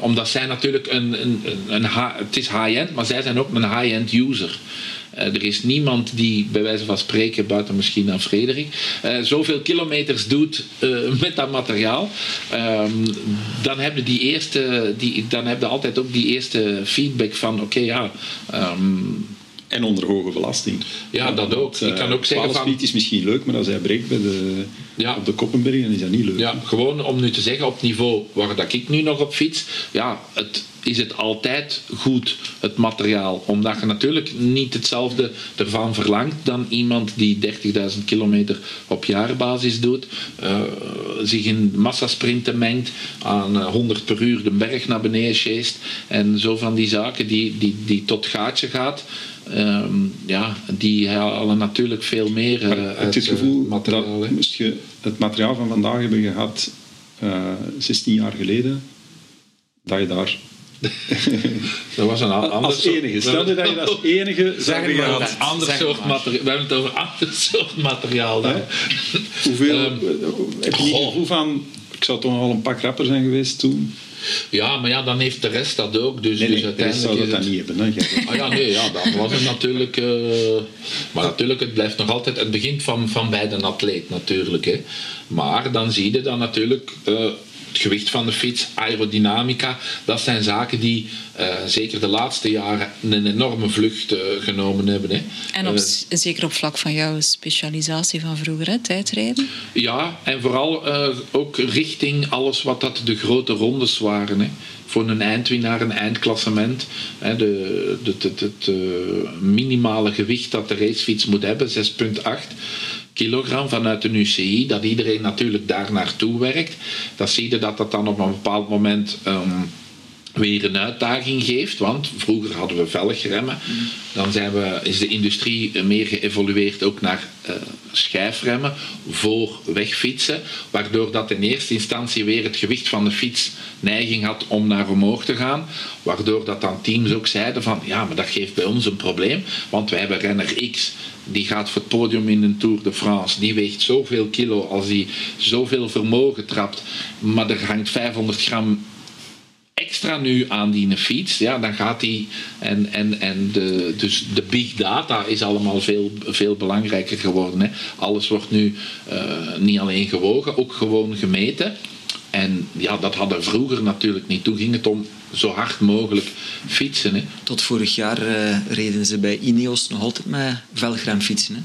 omdat zij natuurlijk een, een, een, een het is high-end, maar zij zijn ook een high-end user. Uh, er is niemand die, bij wijze van spreken, buiten misschien aan Frederik, uh, zoveel kilometers doet uh, met dat materiaal. Um, dan heb je die eerste, die, dan heb je altijd ook die eerste feedback van, oké, okay, ja. Um, en onder hoge belasting. Ja, dat ook. Ik kan ook zeggen van... is misschien leuk, maar als hij breekt bij de, ja. op de Koppenberg, dan is dat niet leuk. Ja, gewoon om nu te zeggen, op het niveau waar dat ik nu nog op fiets, ja, het, is het altijd goed, het materiaal. Omdat je natuurlijk niet hetzelfde ervan verlangt dan iemand die 30.000 kilometer op jaarbasis doet, uh, zich in massasprinten mengt, aan 100 per uur de berg naar beneden sjeest en zo van die zaken die, die, die tot gaatje gaat. Um, ja, die halen natuurlijk veel meer uh, uit het, het gevoel materiaal. Dat, moest je het materiaal van vandaag hebben gehad uh, 16 jaar geleden, dat je daar [laughs] dat was een ander als enige. Stel je dat je als [laughs] enige zeg maar, een ander soort materiaal. We hebben het over ander [laughs] soort materiaal. Dan. Hoeveel um, heb je niet gevoel van? Ik zou toch al een pak rapper zijn geweest toen. Ja, maar ja, dan heeft de rest dat ook. Dus, nee, dus nee, uiteindelijk zou dat, dat niet hebben. Hè? ah ja, nee, ja, dan was het natuurlijk... Uh, maar natuurlijk, het blijft nog altijd... Het begint van, van bij de atleet natuurlijk. Hè. Maar dan zie je dan natuurlijk... Uh, het gewicht van de fiets, aerodynamica, dat zijn zaken die uh, zeker de laatste jaren een enorme vlucht uh, genomen hebben. Hè. En op, uh, zeker op vlak van jouw specialisatie van vroeger, hè, tijdrijden? Ja, en vooral ook richting alles wat dat de grote rondes waren. Hè. Voor een eindwinnaar, een eindklassement. Hè, de, de, de, het minimale gewicht dat de racefiets moet hebben, 6,8 kilogram vanuit de UCI, dat iedereen natuurlijk daar naartoe werkt. Dan zie je dat dat dan op een bepaald moment um, weer een uitdaging geeft. Want vroeger hadden we velgremmen. Dan zijn we, is de industrie meer geëvolueerd ook naar uh, schijfremmen voor wegfietsen. Waardoor dat in eerste instantie weer het gewicht van de fiets neiging had om naar omhoog te gaan. Waardoor dat dan teams ook zeiden van ja, maar dat geeft bij ons een probleem. Want wij hebben renner X die gaat voor het podium in de Tour de France. Die weegt zoveel kilo als hij zoveel vermogen trapt. Maar er hangt 500 gram extra nu aan die fiets, ja, dan gaat die. En, en, en de, dus de big data is allemaal veel, veel belangrijker geworden. Hè. Alles wordt nu uh, niet alleen gewogen, ook gewoon gemeten. En ja, dat hadden vroeger natuurlijk niet. Toen ging het om zo hard mogelijk fietsen. Hè. Tot vorig jaar uh, reden ze bij Ineos nog altijd met velgram fietsen. Hè?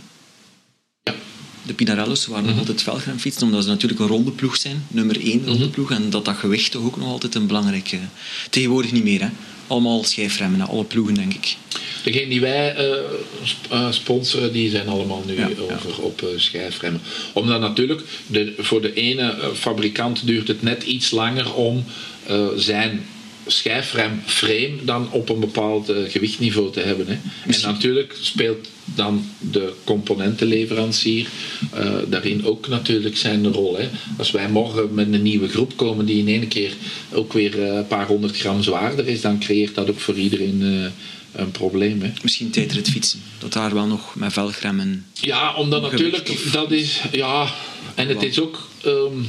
Ja. De Pinarello's waren nog altijd velgremfietsen, omdat ze natuurlijk een ronde ploeg zijn. Nummer één ronde ploeg. En dat dat gewicht toch ook nog altijd een belangrijke... Tegenwoordig niet meer, hè. Allemaal schijfremmen, hè. alle ploegen, denk ik. Degene die wij eh, sp- eh, sponsoren, die zijn allemaal nu Ja, over op eh, schijfremmen. Omdat natuurlijk, de, voor de ene fabrikant duurt het net iets langer om zijn schijfremframe dan op een bepaald eh, gewichtniveau te hebben. Hè. En natuurlijk speelt dan de componentenleverancier eh, daarin ook natuurlijk zijn rol. Hè. Als wij morgen met een nieuwe groep komen die in één keer ook weer eh, een paar honderd gram zwaarder is, dan creëert dat ook voor iedereen een probleem. Hè. Misschien tijdrit fietsen. Dat daar wel nog met velgremmen... Ja, omdat natuurlijk, of- dat is, ja, en het is ook, ehm,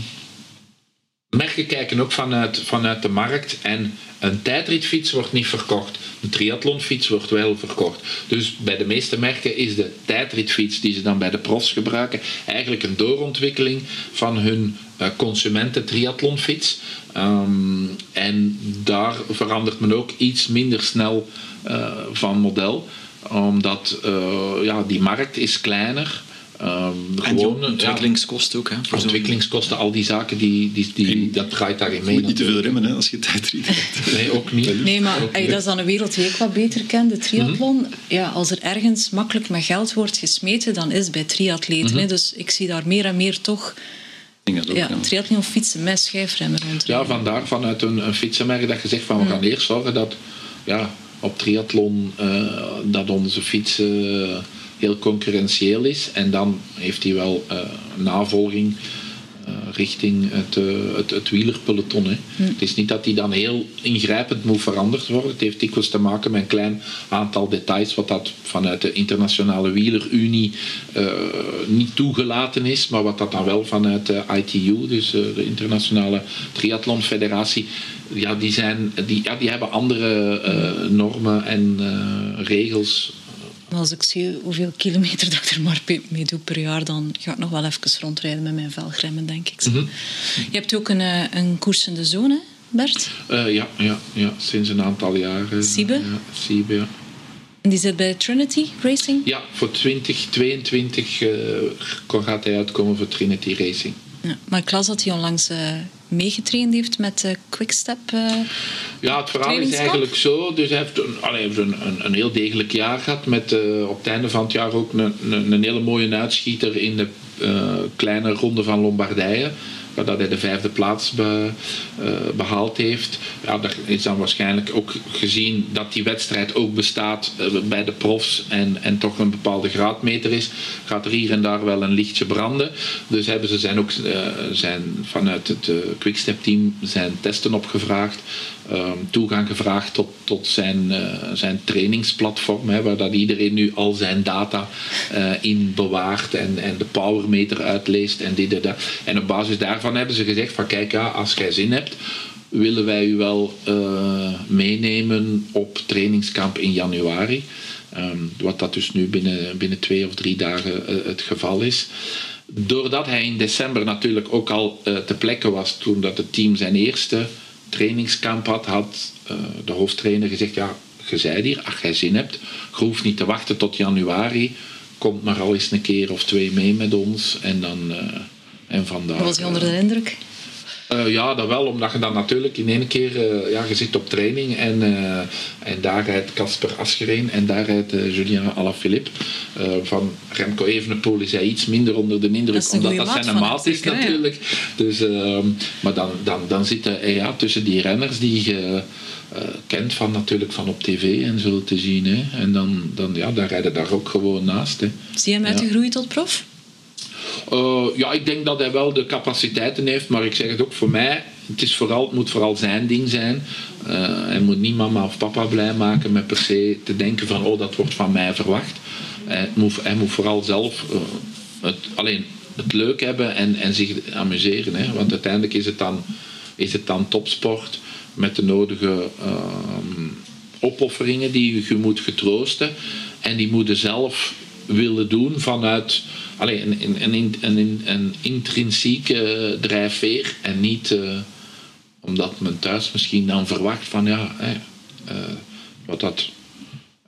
merken kijken ook vanuit, vanuit de markt en een tijdritfiets wordt niet verkocht. Een triathlonfiets wordt wel verkocht. Dus bij de meeste merken is de tijdritfiets die ze dan bij de profs gebruiken eigenlijk een doorontwikkeling van hun eh, consumenten triathlonfiets. Ehm, en daar verandert men ook iets minder snel eh, van model omdat eh, ja, die markt is kleiner. Ehm, En die gewoon, ontwikkelingskosten ook, hè. Voor ontwikkelingskosten, al die zaken, die, die, die, dat draait daarin mee. Je moet niet te veel remmen hè, als je tijdrit hebt. [laughs] Nee, ook niet. Nee, maar ey, dat is dan een wereld die ik wat beter ken, de triathlon. Mhm. Ja, als er ergens makkelijk met geld wordt gesmeten, dan is het bij triatleten. Mhm. hè. Dus ik zie daar meer en meer toch ook, ja, ja. triathlon fietsen met schijfremmen rond. Ja, vandaar vanuit een, een fietsenmerk dat je zegt van we gaan eerst zorgen dat ja, op triathlon eh, dat onze fiets eh, heel concurrentieel is. En dan heeft hij wel eh, navolging eh, richting het, eh, het, het wielerpeloton. Hè. Het is niet dat die dan heel ingrijpend moet veranderd worden. Het heeft dikwijls te maken met een klein aantal details wat dat vanuit de internationale wielerunie niet toegelaten is, maar wat dat dan wel vanuit de ITU, dus de internationale triathlonfederatie, ja, die, zijn, die, ja, die hebben andere normen en regels. Maar als ik zie hoeveel kilometer dat ik er maar mee doe per jaar, dan ga ik nog wel even rondrijden met mijn velgremmen, denk ik. Mhm. Je hebt ook een, eh, een koers in de zone, Bert. Eh, ja, ja, ja, sinds een aantal jaren. Siebe? Ja, Siebe, ja. En die zit bij Trinity Racing. Ja, voor 2022 eh, gaat hij uitkomen voor Trinity Racing. Ja, maar ik las dat hij onlangs meegetraind heeft met de Quickstep. eh Ja, het verhaal is eigenlijk zo. Dus hij heeft een, allee, heeft een, een, een heel degelijk jaar gehad. Met eh, op het einde van het jaar ook een, een, een hele mooie uitschieter in de eh, kleine ronde van Lombardije. Dat hij de vijfde plaats be- eh, behaald heeft. Ja, dat is dan waarschijnlijk ook gezien dat die wedstrijd ook bestaat eh, bij de profs en, en toch een bepaalde graadmeter is, gaat er hier en daar wel een lichtje branden. Dus hebben ze zijn ook eh, zijn vanuit het Quickstep team zijn testen opgevraagd. Ehm, toegang gevraagd tot, tot zijn, eh, zijn trainingsplatform, hè, waar dat iedereen nu al zijn data eh, in bewaart en, en de powermeter uitleest en dit en dat. En op basis daarvan hebben ze gezegd van kijk, ja, als jij zin hebt, willen wij u wel eh, meenemen op trainingskamp in januari. Ehm, wat dat dus nu binnen, binnen twee of drie dagen het geval is. Doordat hij in december natuurlijk ook al eh te plekke was toen dat het team zijn eerste trainingskamp had, had eh, de hoofdtrainer gezegd, ja, je zei hier, als jij zin hebt, je hoeft niet te wachten tot januari, komt maar al eens een keer of twee mee met ons en dan... eh, en vandaar, was hij onder eh, de indruk? Eh, ja, dat wel, omdat je dan natuurlijk in één keer, eh, ja, je zit op training en, eh, en daar rijdt Casper Asgereen en daar rijdt Julien Alaphilippe. Van Remco Evenepoel is hij iets minder onder de indruk, Dat omdat dat zijn maat is zeker, hè, ja. natuurlijk. Dus, ehm, maar dan, dan, dan zitten eh, ja, tussen die renners die je kent van, natuurlijk van op tv en zo te zien. Hè. En dan, dan, ja, dan rijden daar ook gewoon naast. Hè. Zie je hem Ja. uitgegroeid tot prof? Eh, ja, ik denk dat hij wel de capaciteiten heeft, maar ik zeg het ook voor mij. Het, is vooral, moet vooral zijn ding zijn. Eh, hij moet niet mama of papa blij maken met per se te denken van oh, dat wordt van mij verwacht. Hij moet, hij moet vooral zelf eh, het, alleen het leuk hebben en, en zich amuseren. Hè? Want uiteindelijk is het dan, is het dan topsport met de nodige ehm, opofferingen die je moet getroosten. En die moeten zelf willen doen vanuit allee, een, een, een, een, een intrinsieke drijfveer. En niet eh, omdat men thuis misschien dan verwacht van ja, hè, eh, wat dat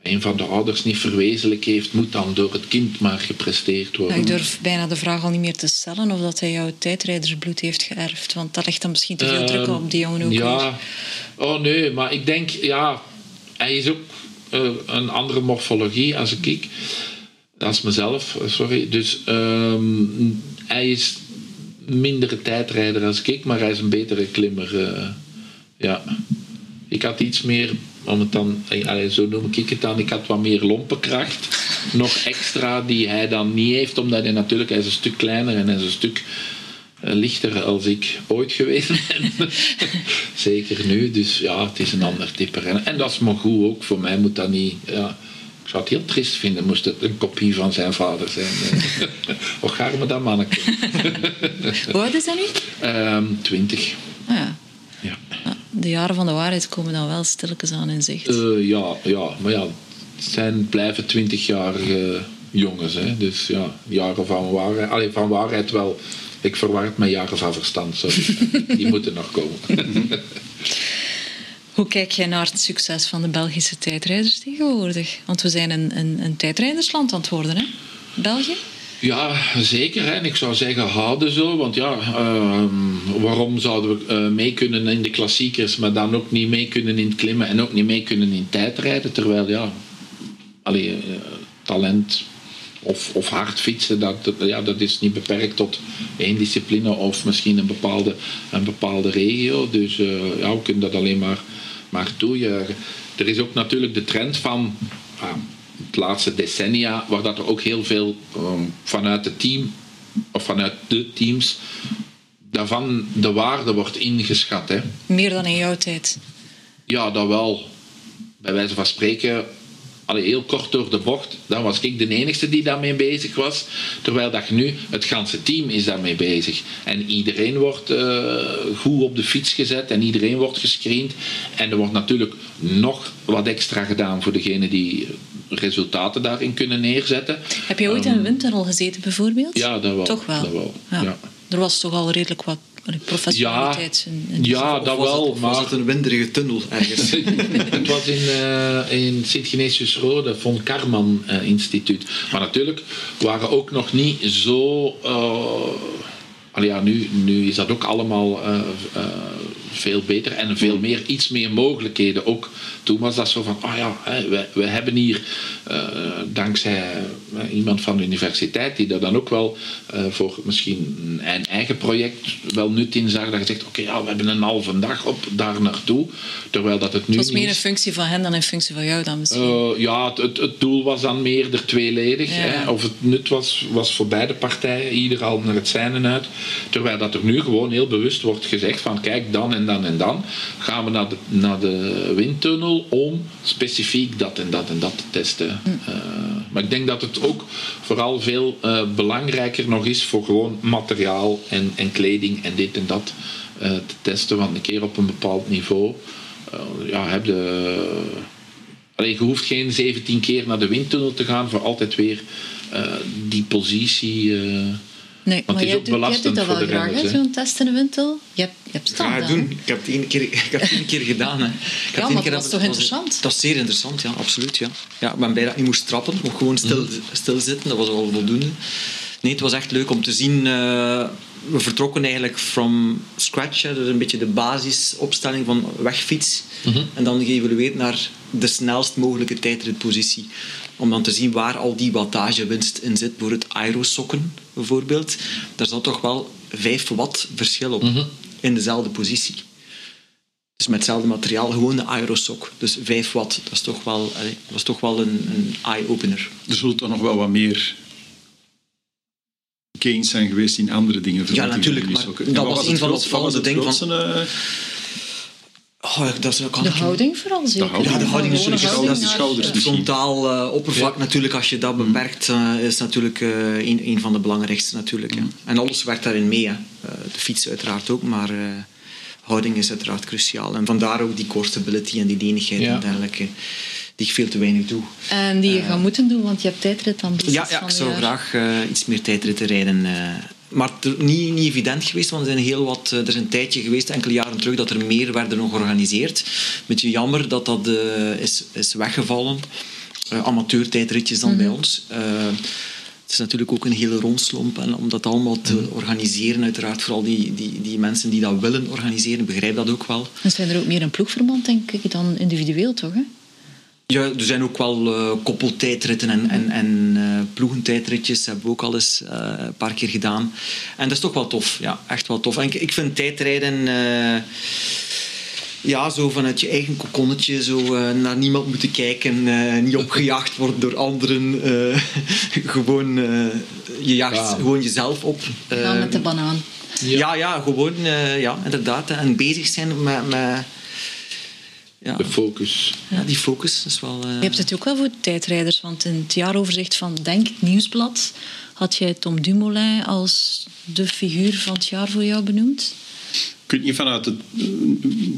een van de ouders niet verwezenlijk heeft, moet dan door het kind maar gepresteerd worden. Ja, ik durf bijna de vraag al niet meer te stellen of dat hij jouw tijdrijdersbloed heeft geërfd. Want dat legt dan misschien te veel druk Ehm, op die jongen ook. weer. Ja, oh nee, maar ik denk, ja, hij is ook eh, een andere morfologie als ik. Als mezelf, eh, sorry. Dus ehm, hij is mindere tijdrijder als ik, maar hij is een betere klimmer. eh, ja. Ik had iets meer, om het dan, eh, allee, zo noem ik het dan, ik had wat meer lompenkracht. Nog extra die hij dan niet heeft, omdat hij natuurlijk, hij is een stuk kleiner en hij is een stuk lichter als ik ooit geweest ben. [laughs] Zeker nu, dus ja, het is een ander type rennen. En dat is maar goed ook, voor mij moet dat niet... Ja, ik zou het heel triest vinden, moest het een kopie van zijn vader zijn. [laughs] Och, arme dat manneke. [laughs] Hoe oud is hij nu? Ehm 20. Ah, ja. Ja. Ja, De jaren van de waarheid komen dan wel stilletjes aan in zicht. Eh, ja, ja, maar ja, het zijn, blijven 20-jarige jongens. Hè. Dus ja, jaren van waarheid. Allee, van waarheid wel. Ik verwar het met jaren van verstand, sorry. [laughs] Die moeten nog komen. Hoe kijk jij naar het succes van de Belgische tijdrijders tegenwoordig? Want we zijn een, een, een tijdrijdersland aan worden, hè? België? Ja, zeker. En ik zou zeggen, houden zo. Want ja, ehm, waarom zouden we eh, mee kunnen in de klassiekers, maar dan ook niet mee kunnen in het klimmen en ook niet mee kunnen in tijdrijden? Terwijl, ja, allee, eh, talent of, of hard fietsen, dat, dat- ja, dat is niet beperkt tot één discipline of misschien een bepaalde, een bepaalde regio. Dus eh, ja, we kunnen dat alleen maar, maar toejuichen. Er is ook natuurlijk de trend van ah, het laatste decennia, waar dat er ook heel veel ehm, vanuit het team of vanuit de teams daarvan de waarde wordt ingeschat. Hè. Meer dan in jouw tijd. Ja, dat wel. Bij wijze van spreken, allee, heel kort door de bocht, dan was ik de enige die daarmee bezig was. Terwijl dat nu, het ganse team is daarmee bezig. En iedereen wordt eh, goed op de fiets gezet en iedereen wordt gescreend. En er wordt natuurlijk nog wat extra gedaan voor degenen die resultaten daarin kunnen neerzetten. Heb je ooit in een windtunnel gezeten, bijvoorbeeld? Ehm, Ja, dat wel. Toch wel? Dat wel, Ja. ja. Er was toch al redelijk wat professionaliteit Ja, Of dat het- wel. was maar het een winderige tunnel ergens? [laughs] het was in, eh in Sint-Genesius-Rode, von Karman eh, Instituut. Maar natuurlijk waren ook nog niet zo. allee, ja, nu, nu is dat ook allemaal veel beter en veel meer, iets meer mogelijkheden. Ook toen was dat zo van, ah ja, hè, we, we hebben hier eh, dankzij eh, iemand van de universiteit die daar dan ook wel eh, voor misschien een eigen project wel nut in zag. Dat je zegt, oké, ja, we hebben een halve dag op daar naartoe. Terwijl dat het nu Het was meer in functie van hen dan in functie van jou dan misschien. Ja, het, het, het doel was dan meer er tweeledig. Ja. Hè? Of het nut was, was voor beide partijen, ieder al naar het zijne uit. Terwijl dat er nu gewoon heel bewust wordt gezegd van kijk, dan en dan en dan gaan we naar de, naar de windtunnel om specifiek dat en dat en dat te testen. Hm. Eh, maar ik denk dat het ook vooral veel eh, belangrijker nog is voor gewoon materiaal en, en kleding en dit en dat eh, te testen. Want een keer op een bepaald niveau ja, heb je Allee, je hoeft geen 17 keer naar de windtunnel te gaan voor altijd weer die positie. Nee, maar is jij, ook doet, jij belastend doet dat voor de graag, renners, hè, zo'n test in de windtunnel. Je hebt, je hebt aan. doen. Ik heb het één keer, [laughs] ik heb het één keer gedaan. Hè. Ik maar één dat keer was toch interessant? Dat was zeer interessant, ja, absoluut. Ja. Ja, ik ben blij dat ik niet moest trappen, mocht gewoon stil, Mhm. stilzitten. Dat was wel voldoende. Nee, het was echt leuk om te zien. eh, we vertrokken eigenlijk from scratch. Hè, dus een beetje de basisopstelling van wegfiets. Mhm. En dan geëvolueerd naar de snelst mogelijke tijdritpositie. Om dan te zien waar al die wattagewinst in zit. Voor het aerosokken bijvoorbeeld. Daar zat toch wel 5 watt verschil op. Mhm. In dezelfde positie. Dus met hetzelfde materiaal, gewoon de aerosok. Dus 5 watt, dat is toch wel, allee, dat is toch wel een, een eye-opener. Er zullen toch nog wel wat meer gains zijn geweest in andere dingen. ik natuurlijk, maar dat was een van de was opvallende dingen van- eh, Oh, dat is, kan De houding vooral zeker. houding. Ja, de houding is houding is naar- schouders. Het frontaal eh, oppervlak Ja. natuurlijk, als je dat beperkt, eh, is natuurlijk eh, een, een van de belangrijkste natuurlijk. Ja. En alles werkt daarin mee. Hè. Eh, de fiets uiteraard ook, maar eh, houding is uiteraard cruciaal. En vandaar ook die core stability en die lenigheid Ja. en dergelijke, die ik veel te weinig doe. En die je gaat moeten doen, want je hebt tijdrit ambities Ja, ja van ik zou jaar. graag eh, iets meer tijdritten rijden. eh. Maar het niet, niet evident geweest, want er, zijn heel wat, eh, er is een tijdje geweest, enkele jaren terug, dat er meer werden nog georganiseerd. Beetje jammer dat dat eh, is, is weggevallen. uh, amateurtijdritjes dan bij ons. Uh, het is natuurlijk ook een hele rondslomp. En om dat allemaal te organiseren, uiteraard vooral die, die, die mensen die dat willen organiseren, begrijp dat ook wel. En zijn er ook meer een ploegverband, denk ik, dan individueel, toch? Hè? Ja, er zijn ook wel uh, koppeltijdritten en, en, en uh, ploegentijdritjes hebben we ook al eens uh, een paar keer gedaan. En dat is toch wel tof. Ja, echt wel tof. En ik, ik vind tijdrijden... ja, zo vanuit je eigen kokonnetje, zo naar niemand moeten kijken, niet opgejaagd worden door anderen. [laughs] gewoon, je jaagt ja. gewoon jezelf op. Gaan met de banaan. Ja, ja, ja gewoon, ja, inderdaad. En bezig zijn met... met ja. De focus. Ja, die focus is wel... Uh... Je hebt het ook wel voor tijdrijders, want in het jaaroverzicht van Denk Nieuwsblad had jij Tom Dumoulin als de figuur van het jaar voor jou benoemd. Ik weet niet vanuit het,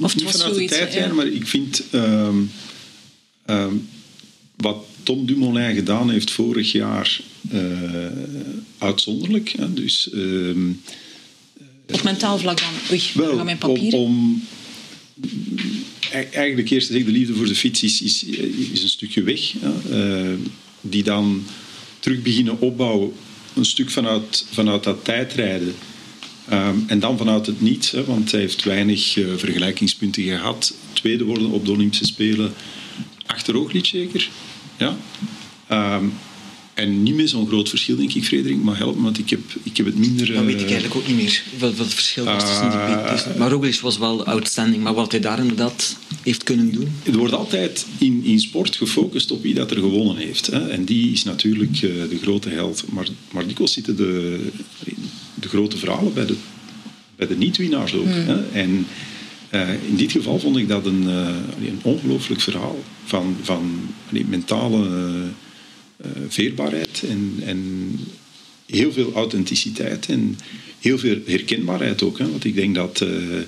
of het niet vanuit zoiets, de tijdrijder, ja. maar ik vind um, um, wat Tom Dumoulin gedaan heeft vorig jaar uh, uitzonderlijk. Hè? Dus, um, op mentaal vlak dan? Oei, wel, mijn papieren. Om, om eigenlijk eerst zeg de liefde voor de fiets is, is, is een stukje weg. Uh, die dan terug beginnen opbouwen, een stuk vanuit, vanuit dat tijdrijden. Um, en dan vanuit het niets, hè, want hij heeft weinig uh, vergelijkingspunten gehad. Tweede worden op de Olympische Spelen achter zeker. Ja. Um, en niet meer zo'n groot verschil, denk ik, Frederik. Maar help me, want ik heb, ik heb het minder... Dat weet ik eigenlijk ook niet meer, wat, wat het verschil was tussen die uh, Maar Roglic was wel outstanding. Maar wat hij daar inderdaad heeft kunnen doen... Er wordt altijd in, in sport gefocust op wie dat er gewonnen heeft. Hè. En die is natuurlijk uh, de grote held. Maar, maar dikwijls zitten de, de grote verhalen bij de, bij de niet-winnaars ook. Hmm. Hè. En uh, in dit geval vond ik dat een, een ongelooflijk verhaal van, van mentale uh, veerbaarheid en, en heel veel authenticiteit en heel veel herkenbaarheid ook. Hè? Want ik denk dat, uh,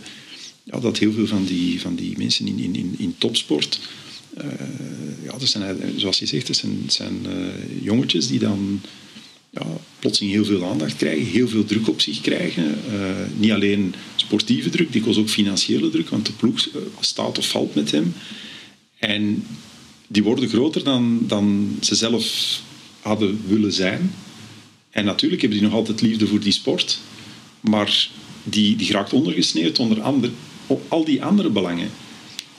ja, dat heel veel van die, van die mensen in, in, in topsport, uh, ja, dat zijn, zoals je zegt, dat zijn, zijn jongetjes die dan ja, plotseling heel veel aandacht krijgen, heel veel druk op zich krijgen. niet alleen sportieve druk, dikwijls ook financiële druk, want de ploeg staat of valt met hem. En die worden groter dan, dan ze zelf hadden willen zijn. En natuurlijk hebben die nog altijd liefde voor die sport, maar die, die raakt ondergesneeuwd onder andere, al die andere belangen.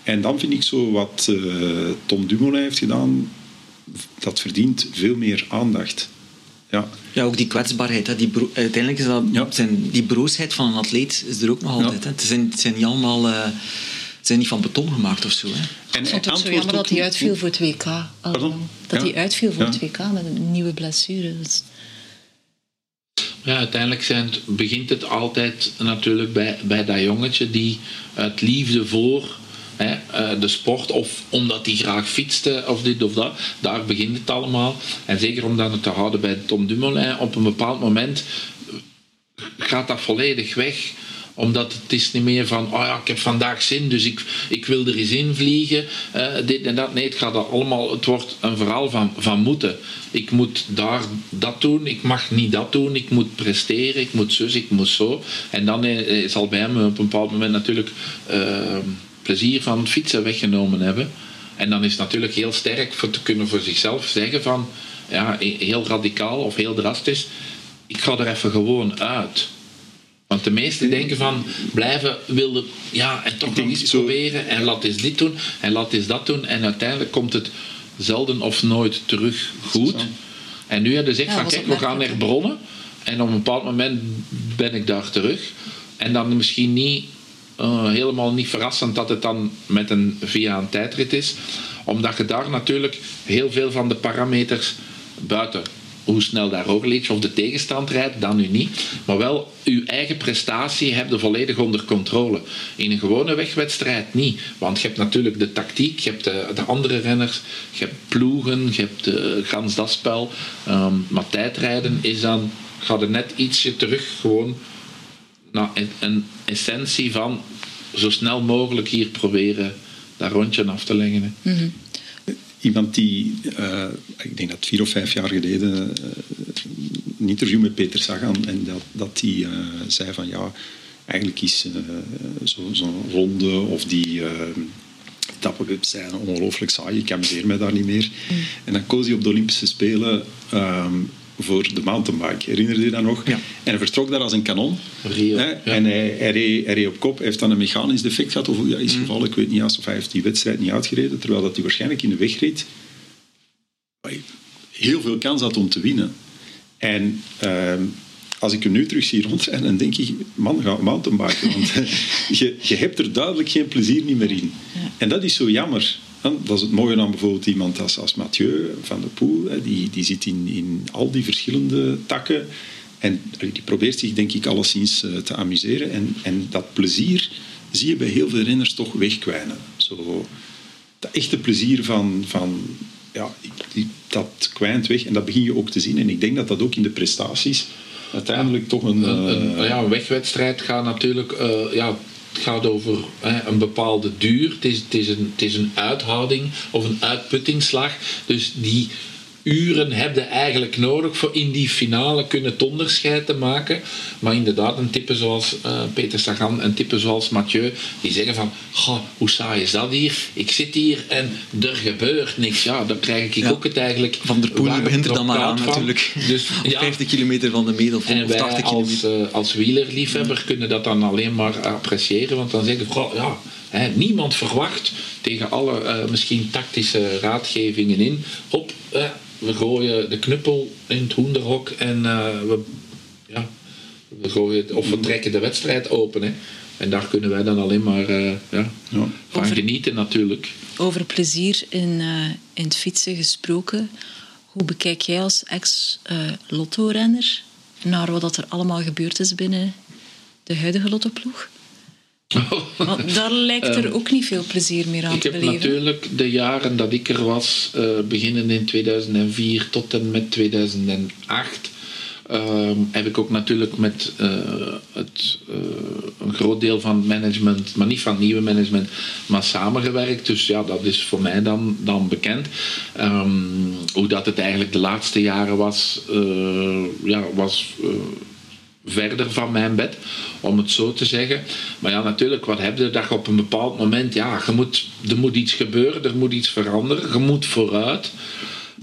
En dan vind ik zo wat uh, Tom Dumoulin heeft gedaan, dat verdient veel meer aandacht. Ja. ja, ook die kwetsbaarheid. Hè. Die uiteindelijk is dat ja. zijn, die broosheid van een atleet is er ook nog altijd. Ja. Hè. Het, zijn, het zijn niet allemaal... Uh, zijn niet van beton gemaakt of zo. Hè. En, ik vond het zo jammer dat hij uitviel voor het WK. Pardon? Dat hij uitviel voor het WK met een nieuwe blessure. Dus. Ja, uiteindelijk zijn het, begint het altijd natuurlijk bij, bij dat jongetje die uit liefde voor hè, de sport of omdat hij graag fietste of dit of dat, daar begint het allemaal. En zeker om dan het te houden bij Tom Dumoulin, op een bepaald moment gaat dat volledig weg omdat het is niet meer van, oh ja, ik heb vandaag zin, dus ik, ik wil er eens in vliegen. Uh, dit en dat. Nee, het gaat allemaal, het wordt een verhaal van, van moeten. Ik moet daar dat doen, ik mag niet dat doen, ik moet presteren, ik moet zus, ik moet zo. En dan uh, zal bij hem op een bepaald moment natuurlijk uh, plezier van fietsen weggenomen hebben. En dan is het natuurlijk heel sterk voor te kunnen voor zichzelf zeggen van, ja, heel radicaal of heel drastisch, ik ga er even gewoon uit. Want de meesten denken van blijven willen ja, en toch nog eens proberen en laat eens dit doen en laat eens dat doen. En uiteindelijk komt het zelden of nooit terug goed. En nu hebben ze gezegd van kijk, we gaan naar bronnen. En op een bepaald moment ben ik daar terug. En dan misschien niet uh, helemaal niet verrassend dat het dan met een, via een tijdrit is. Omdat je daar natuurlijk heel veel van de parameters buiten hoe snel daar Roglic of de tegenstand rijdt, dan nu niet. Maar wel, uw eigen prestatie hebt je volledig onder controle. In een gewone wegwedstrijd niet. Want je hebt natuurlijk de tactiek, je hebt de, de andere renners, je hebt ploegen, je hebt de gans spel. Um, maar tijdrijden is dan, gaat er net ietsje terug gewoon naar een essentie van zo snel mogelijk hier proberen dat rondje af te leggen. Mm iemand die, uh, ik denk dat vier of vijf jaar geleden, uh, een interview met Peter Sagan en dat, dat die uh, zei van ja, eigenlijk is zo'n zo ronde of die, dat etappen zijn ongelooflijk saai. Ik amuseer mij daar niet meer. En dan koos hij op de Olympische Spelen ehm, voor de mountainbike. Herinnert u dat nog? Ja. En hij vertrok daar als een kanon. Rio, Hè? ja. En hij, hij, reed, hij reed op kop. Hij heeft dan een mechanisch defect gehad. Of ja, is Mm. gevallen, ik weet niet. Of hij heeft die wedstrijd niet uitgereden. Terwijl dat hij waarschijnlijk in de weg reed. waar hij Heel veel kans had om te winnen. En ehm, als ik hem nu terug zie rondrijden, dan denk ik, man, ga mountainbiken. Want [laughs] je, je hebt er duidelijk geen plezier niet meer in. En dat is zo jammer. Hè. Dat is het mooie aan bijvoorbeeld iemand als, als Mathieu van der Poel. hè. Die, die zit in, in al die verschillende takken. En die probeert zich, denk ik, alleszins eh, te amuseren. En, en dat plezier zie je bij heel veel renners toch wegkwijnen. Zo, dat echte plezier van, van ja, die, dat kwijnt weg. En dat begin je ook te zien. En ik denk dat dat ook in de prestaties uiteindelijk toch een... Een, een- eh, ja, een wegwedstrijd gaat natuurlijk eh, ja, het gaat over hè, een bepaalde duur. Het is, het, is een, het is een uithouding of een uitputtingsslag. Dus die uren heb je eigenlijk nodig voor in die finale kunnen het onderscheid te maken. Maar inderdaad, een type zoals eh, Peter Sagan en type zoals Mathieu, die zeggen van, "Goh, hoe saai is dat hier? Ik zit hier en er gebeurt niks. Ja, dan krijg ik Ja. ook het eigenlijk... Van der Poel begint er dan maar aan van. natuurlijk. Dus, [laughs] Op ja, 50 kilometer van de 180 wij kilometer. als, eh, als wielerliefhebber kunnen dat dan alleen maar appreciëren. Want dan zeggen we, goh, ja, niemand verwacht tegen alle eh, misschien tactische raadgevingen in. Hop, eh, we gooien de knuppel in het hoenderhok en eh, we, ja, we gooien het, of we trekken de wedstrijd open. Hè. En daar kunnen wij dan alleen maar eh, ja, ja. van Over- genieten natuurlijk. Over plezier in, eh, in het fietsen gesproken. Hoe bekijk jij als ex-lotto-renner naar wat er allemaal gebeurd is binnen de huidige lottoploeg? Want daar lijkt er ook niet veel plezier meer aan Ik te heb beleven. natuurlijk de jaren dat ik er was, eh beginnend in 2004 tot en met 2008, ehm, heb ik ook natuurlijk met eh, het, eh, een groot deel van het management, maar niet van het nieuwe management, maar samengewerkt. Dus ja, dat is voor mij dan, dan bekend. Ehm, hoe dat het eigenlijk de laatste jaren was, ja, was verder van mijn bed, om het zo te zeggen. Maar ja, natuurlijk, wat heb je dat je op een bepaald moment, ja, je moet, er moet iets gebeuren, er moet iets veranderen, je moet vooruit.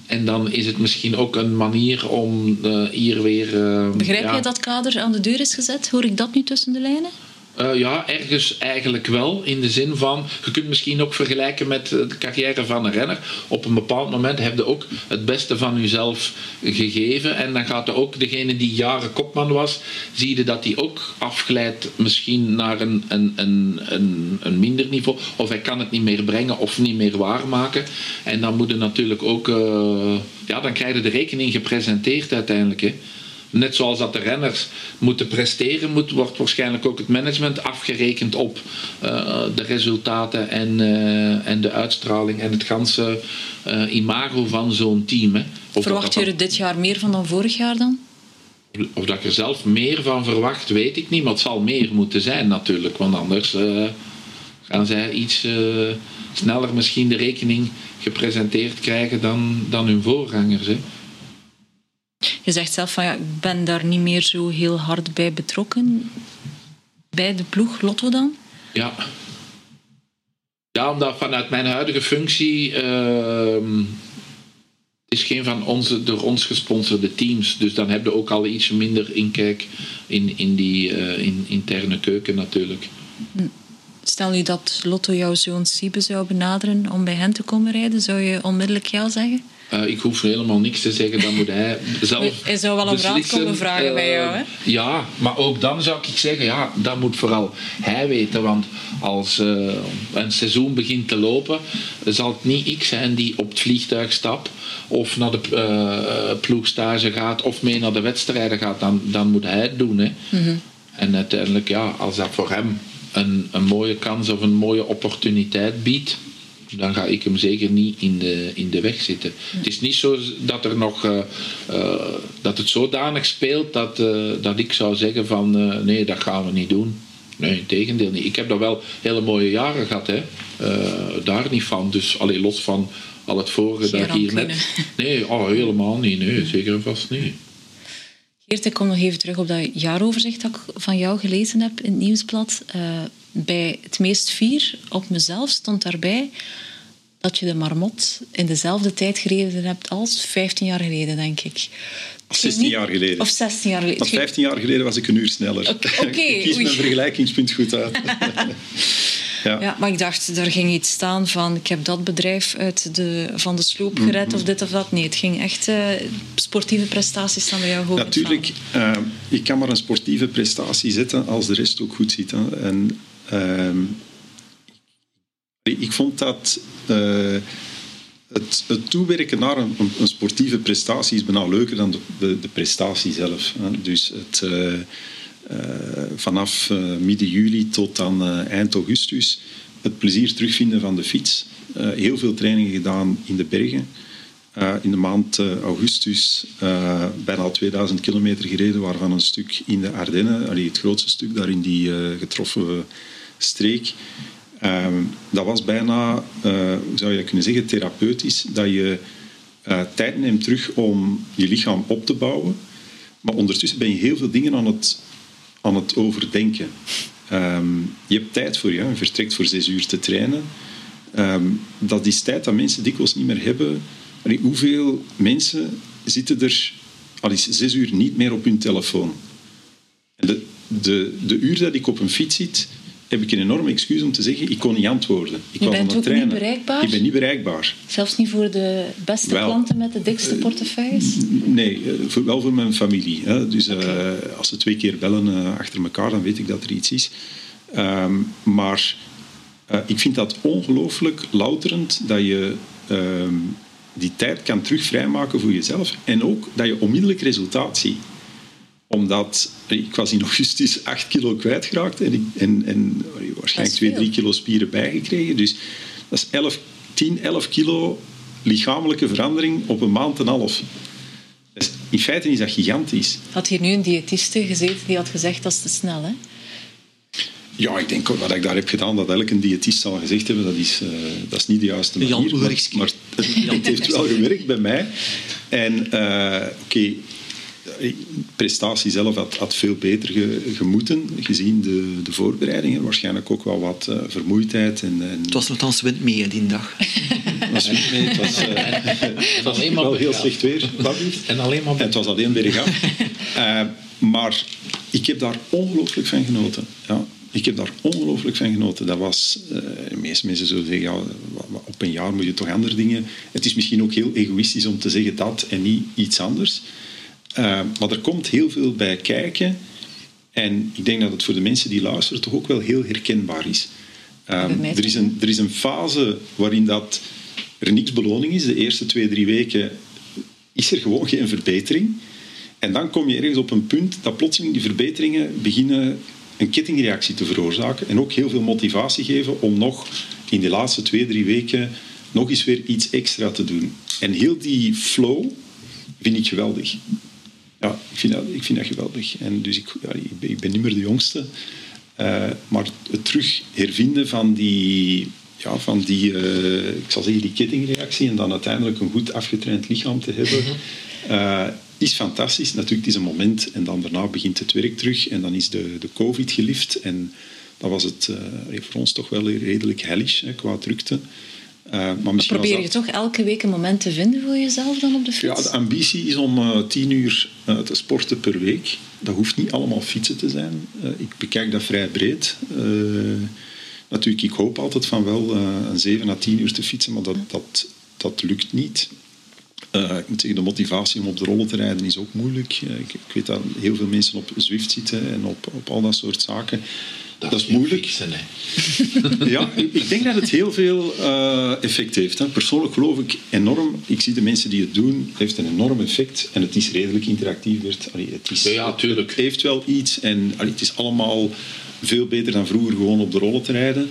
En dan is het misschien ook een manier om eh, hier weer... eh, Begrijp ja, jij dat kader aan de deur is gezet? Hoor ik dat nu tussen de lijnen? Eh, ja, ergens eigenlijk wel. In de zin van, je kunt misschien ook vergelijken met eh, de carrière van een renner. Op een bepaald moment heb je ook het beste van jezelf gegeven. En dan gaat er ook degene die jaren kopman was, zie je dat hij ook afglijdt misschien naar een, een, een, een, een minder niveau. Of hij kan het niet meer brengen of niet meer waarmaken. En dan moet je natuurlijk ook, eh, ja, dan krijg je de rekening gepresenteerd uiteindelijk. Hè. Net zoals dat de renners moeten presteren, moet, wordt waarschijnlijk ook het management afgerekend op eh, de resultaten en, eh, en de uitstraling en het ganse eh, imago van zo'n team. Hè. Verwacht je er dit jaar meer van dan vorig jaar dan? of dat ik er zelf meer van verwacht, weet ik niet. Maar het zal meer moeten zijn natuurlijk. Want anders gaan zij iets sneller misschien de rekening gepresenteerd krijgen dan, dan hun voorgangers. Hè. Je zegt zelf van ja, ik ben daar niet meer zo heel hard bij betrokken. Bij de ploeg Lotto dan? Ja. Ja, omdat vanuit mijn huidige functie. het is geen van onze door ons gesponsorde teams. Dus dan heb je ook al iets minder inkijk in, in die eh, in, interne keuken natuurlijk. Stel nu dat Lotto jouw zoon Siebe zou benaderen om bij hen te komen rijden, zou je onmiddellijk ja zeggen? Eh, ik hoef helemaal niks te zeggen, dan moet hij zelf. Hij zou wel om raad komen vragen bij jou, hè? Eh, Ja, maar ook dan zou ik zeggen, ja, dat moet vooral hij weten. Want als eh, een seizoen begint te lopen, zal het niet ik zijn die op het vliegtuig stapt of naar de ploegstage gaat of mee naar de wedstrijden gaat. Dan, dan moet hij het doen. Hè. Mhm. En uiteindelijk, ja, als dat voor hem een, een mooie kans of een mooie opportuniteit biedt, dan ga ik hem zeker niet in de, in de weg zitten. Het is niet zo dat, er nog, eh, eh, dat het zodanig speelt dat, eh, dat ik zou zeggen van nee, dat gaan we niet doen. Nee, in tegendeel niet. Ik heb daar wel hele mooie jaren gehad, hè. Daar niet van. Dus alleen los van al het vorige Geen dat ik hier net... [laughs] Nee, oh, helemaal niet. Nee, zeker en vast niet. Geert, ik kom nog even terug op dat jaaroverzicht dat ik van jou gelezen heb in het nieuwsblad. Eh, bij het meest vier op mezelf stond daarbij dat je de marmot in dezelfde tijd gereden hebt als 15 jaar geleden, denk ik. Of 16 jaar geleden. Of 16 jaar geleden. Want 15 jaar geleden was ik een uur sneller. Oké, [laughs] ik kies oei. mijn vergelijkingspunt goed uit. [laughs] ja. Ja, maar ik dacht, er ging iets staan van ik heb dat bedrijf uit de, van de sloop gered of dit of dat. Nee, het ging echt eh, sportieve prestaties staan bij jou hoog. Natuurlijk, eh, je kan maar een sportieve prestatie zetten als de rest ook goed zit. Hè. En, ik vond dat eh, het, het toewerken naar een, een sportieve prestatie is bijna leuker dan de, de, prestatie zelf. Dus het, eh, eh, vanaf eh, midden juli tot aan eind augustus het plezier terugvinden van de fiets. Heel veel trainingen gedaan in de bergen. In de maand augustus bijna 2000 kilometer gereden, waarvan een stuk in de Ardennen, allee, het grootste stuk daar in die getroffen streek. Ehm, dat was bijna, eh, hoe zou je kunnen zeggen, therapeutisch. Dat je eh, tijd neemt terug om je lichaam op te bouwen. Maar ondertussen ben je heel veel dingen aan het, aan het overdenken. Ehm, je hebt tijd voor je. Je vertrekt voor zes uur te trainen. Ehm, dat is tijd dat mensen dikwijls niet meer hebben. Hoeveel mensen zitten er al eens zes uur niet meer op hun telefoon? De, de, de uur dat ik op een fiets zit, heb ik een enorme excuus om te zeggen, ik kon niet antwoorden. Ik Je was bent ook niet trainen. bereikbaar? Ik ben niet bereikbaar. Zelfs niet voor de beste Wel, klanten met de dikste portefeuilles? Nee, eh, voor, wel voor mijn familie. Hè. Dus eh, als ze twee keer bellen eh, achter elkaar, dan weet ik dat er iets is. Ehm, maar eh, ik vind dat ongelooflijk louterend dat je ehm, die tijd kan terug vrijmaken voor jezelf. En ook dat je onmiddellijk resultaat ziet. Omdat ik was in augustus 8 kilo kwijtgeraakt en, ik, en, en waarschijnlijk 2, veel. 3 kilo spieren bijgekregen. Dus dat is 11, 10, 11 kilo lichamelijke verandering op een maand en een half. Dus in feite is dat gigantisch. Had hier nu een diëtiste gezeten die had gezegd dat is te snel, hè? Ja, ik denk wat ik daar heb gedaan, dat elke diëtist zal gezegd hebben, dat is, eh, dat is niet de juiste Jan manier. Maar, Ulrichski. maar het, het heeft wel gewerkt bij mij. En eh, oké, prestatie zelf had, had veel beter ge- gemoeten, gezien de, de voorbereidingen. Waarschijnlijk ook wel wat eh, vermoeidheid. En, en Het was nogthans wind mee hè, die dag. het [laughs] was, nee, het was, eh, het was wel heel slecht weer. En alleen maar En het was alleen bergaf. Eh maar ik heb daar ongelooflijk van genoten. Ja, ik heb daar ongelooflijk van genoten. Dat was, eh, de meeste mensen zullen zeggen, ja, op een jaar moet je toch andere dingen. Het is misschien ook heel egoïstisch om te zeggen dat en niet iets anders. Eh, maar er komt heel veel bij kijken. En ik denk dat het voor de mensen die luisteren toch ook wel heel herkenbaar is. Eh, mij er, is een, er is een fase waarin dat er niks beloning is. De eerste twee, drie weken is er gewoon geen verbetering. En dan kom je ergens op een punt dat plotseling die verbeteringen beginnen een kettingreactie te veroorzaken. En ook heel veel motivatie geven om nog in de laatste twee, drie weken nog eens weer iets extra te doen. En heel die flow vind ik geweldig. Ja, ik vind dat, ik vind dat geweldig. En dus ik, ja, ik, ben, ik ben niet meer de jongste. Eh, maar het terug hervinden van die, ja, van die, eh, ik zal zeggen, die kettingreactie en dan uiteindelijk een goed afgetraind lichaam te hebben, eh, is fantastisch. Natuurlijk, het is een moment en dan daarna begint het werk terug en dan is de, de COVID gelift. En dan was het voor ons toch wel redelijk hellish hè, qua drukte. Eh, maar Probeer je dat- toch elke week een moment te vinden voor jezelf dan op de ja, fiets? de ambitie is om eh, tien uur eh, te sporten per week. Dat hoeft niet allemaal fietsen te zijn. Ik bekijk dat vrij breed. Natuurlijk, ik hoop altijd van wel een 7 à 10 uur te fietsen, maar dat, dat, dat lukt niet. Ik moet zeggen, de motivatie om op de rollen te rijden is ook moeilijk. Ik, ik weet dat heel veel mensen op Zwift zitten en op, op al dat soort zaken. Dat, is moeilijk. [laughs] [laughs] Ja, ik, denk dat het heel veel eh, effect heeft. Hè. Persoonlijk geloof ik enorm. Ik zie de mensen die het doen, het heeft een enorm effect. En het is redelijk interactief. Bert. Allee, het, is, Ja, ja, tuurlijk. het heeft wel iets. En allee, het is allemaal veel beter dan vroeger gewoon op de rollen te rijden.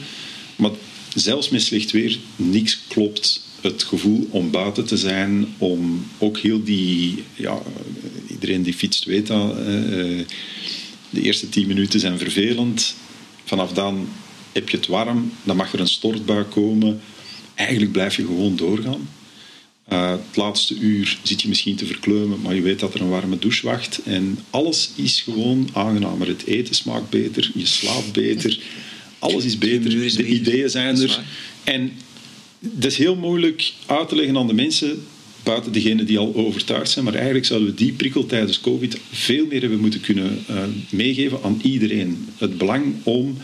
Maar zelfs met slecht weer, niks klopt. Het gevoel om buiten te zijn, om ook heel die... Ja, iedereen die fietst weet dat. eh, de eerste tien minuten zijn vervelend. Vanaf dan heb je het warm, dan mag er een stortbui komen. Eigenlijk blijf je gewoon doorgaan. Eh, het laatste uur zit je misschien te verkleumen, maar je weet dat er een warme douche wacht. En alles is gewoon aangenamer. Het eten smaakt beter, je slaapt beter. Alles is [laughs] beter, de ideeën zijn er. En dat is heel moeilijk uit te leggen aan de mensen, buiten degenen die al overtuigd zijn. Maar eigenlijk zouden we die prikkel tijdens COVID veel meer hebben moeten kunnen eh, meegeven aan iedereen. Het belang om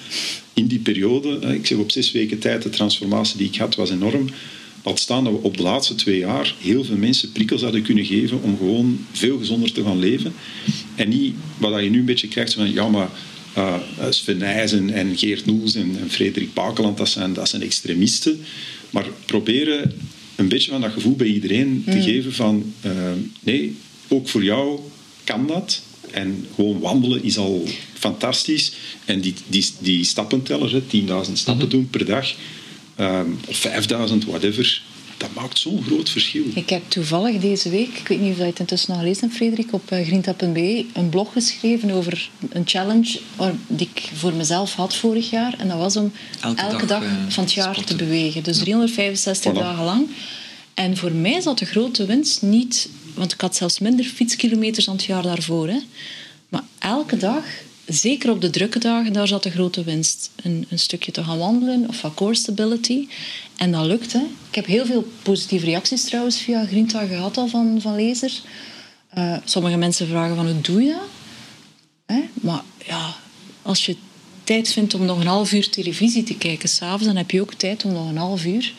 in die periode, eh, ik zeg op zes weken tijd, de transformatie die ik had was enorm. Laat staan dat we op de laatste twee jaar heel veel mensen prikkels hadden kunnen geven om gewoon veel gezonder te gaan leven. En niet wat je nu een beetje krijgt van ja, maar uh, Sven en Geert Noels en, en Frederik Bakeland, dat zijn, dat zijn extremisten. Maar proberen een beetje van dat gevoel bij iedereen te geven van uh, nee, ook voor jou kan dat. En gewoon wandelen is al fantastisch. En die, die, die stappenteller, 10.000 stappen doen per dag, um, of 5000, whatever, dat maakt zo'n groot verschil. Ik heb toevallig deze week, ik weet niet of je het intussen al gelezen hebt, Frederik, op uh, grinta.be een blog geschreven over een challenge die ik voor mezelf had vorig jaar. En dat was om elke, elke dag, dag uh, van het jaar spotten. te bewegen. Dus 365 voilà. dagen lang. En voor mij zat de grote winst niet... Want ik had zelfs minder fietskilometers aan het jaar daarvoor. Hè. Maar elke dag zeker op de drukke dagen, daar zat de grote winst. Een, een stukje te gaan wandelen of wat core stability. En dat lukte. Ik heb heel veel positieve reacties trouwens via Grinta gehad al van, van lezers. Uh, sommige mensen vragen van hoe doe je dat? Hè? Maar ja, als je tijd vindt om nog een half uur televisie te kijken s'avonds, dan heb je ook tijd om nog een half uur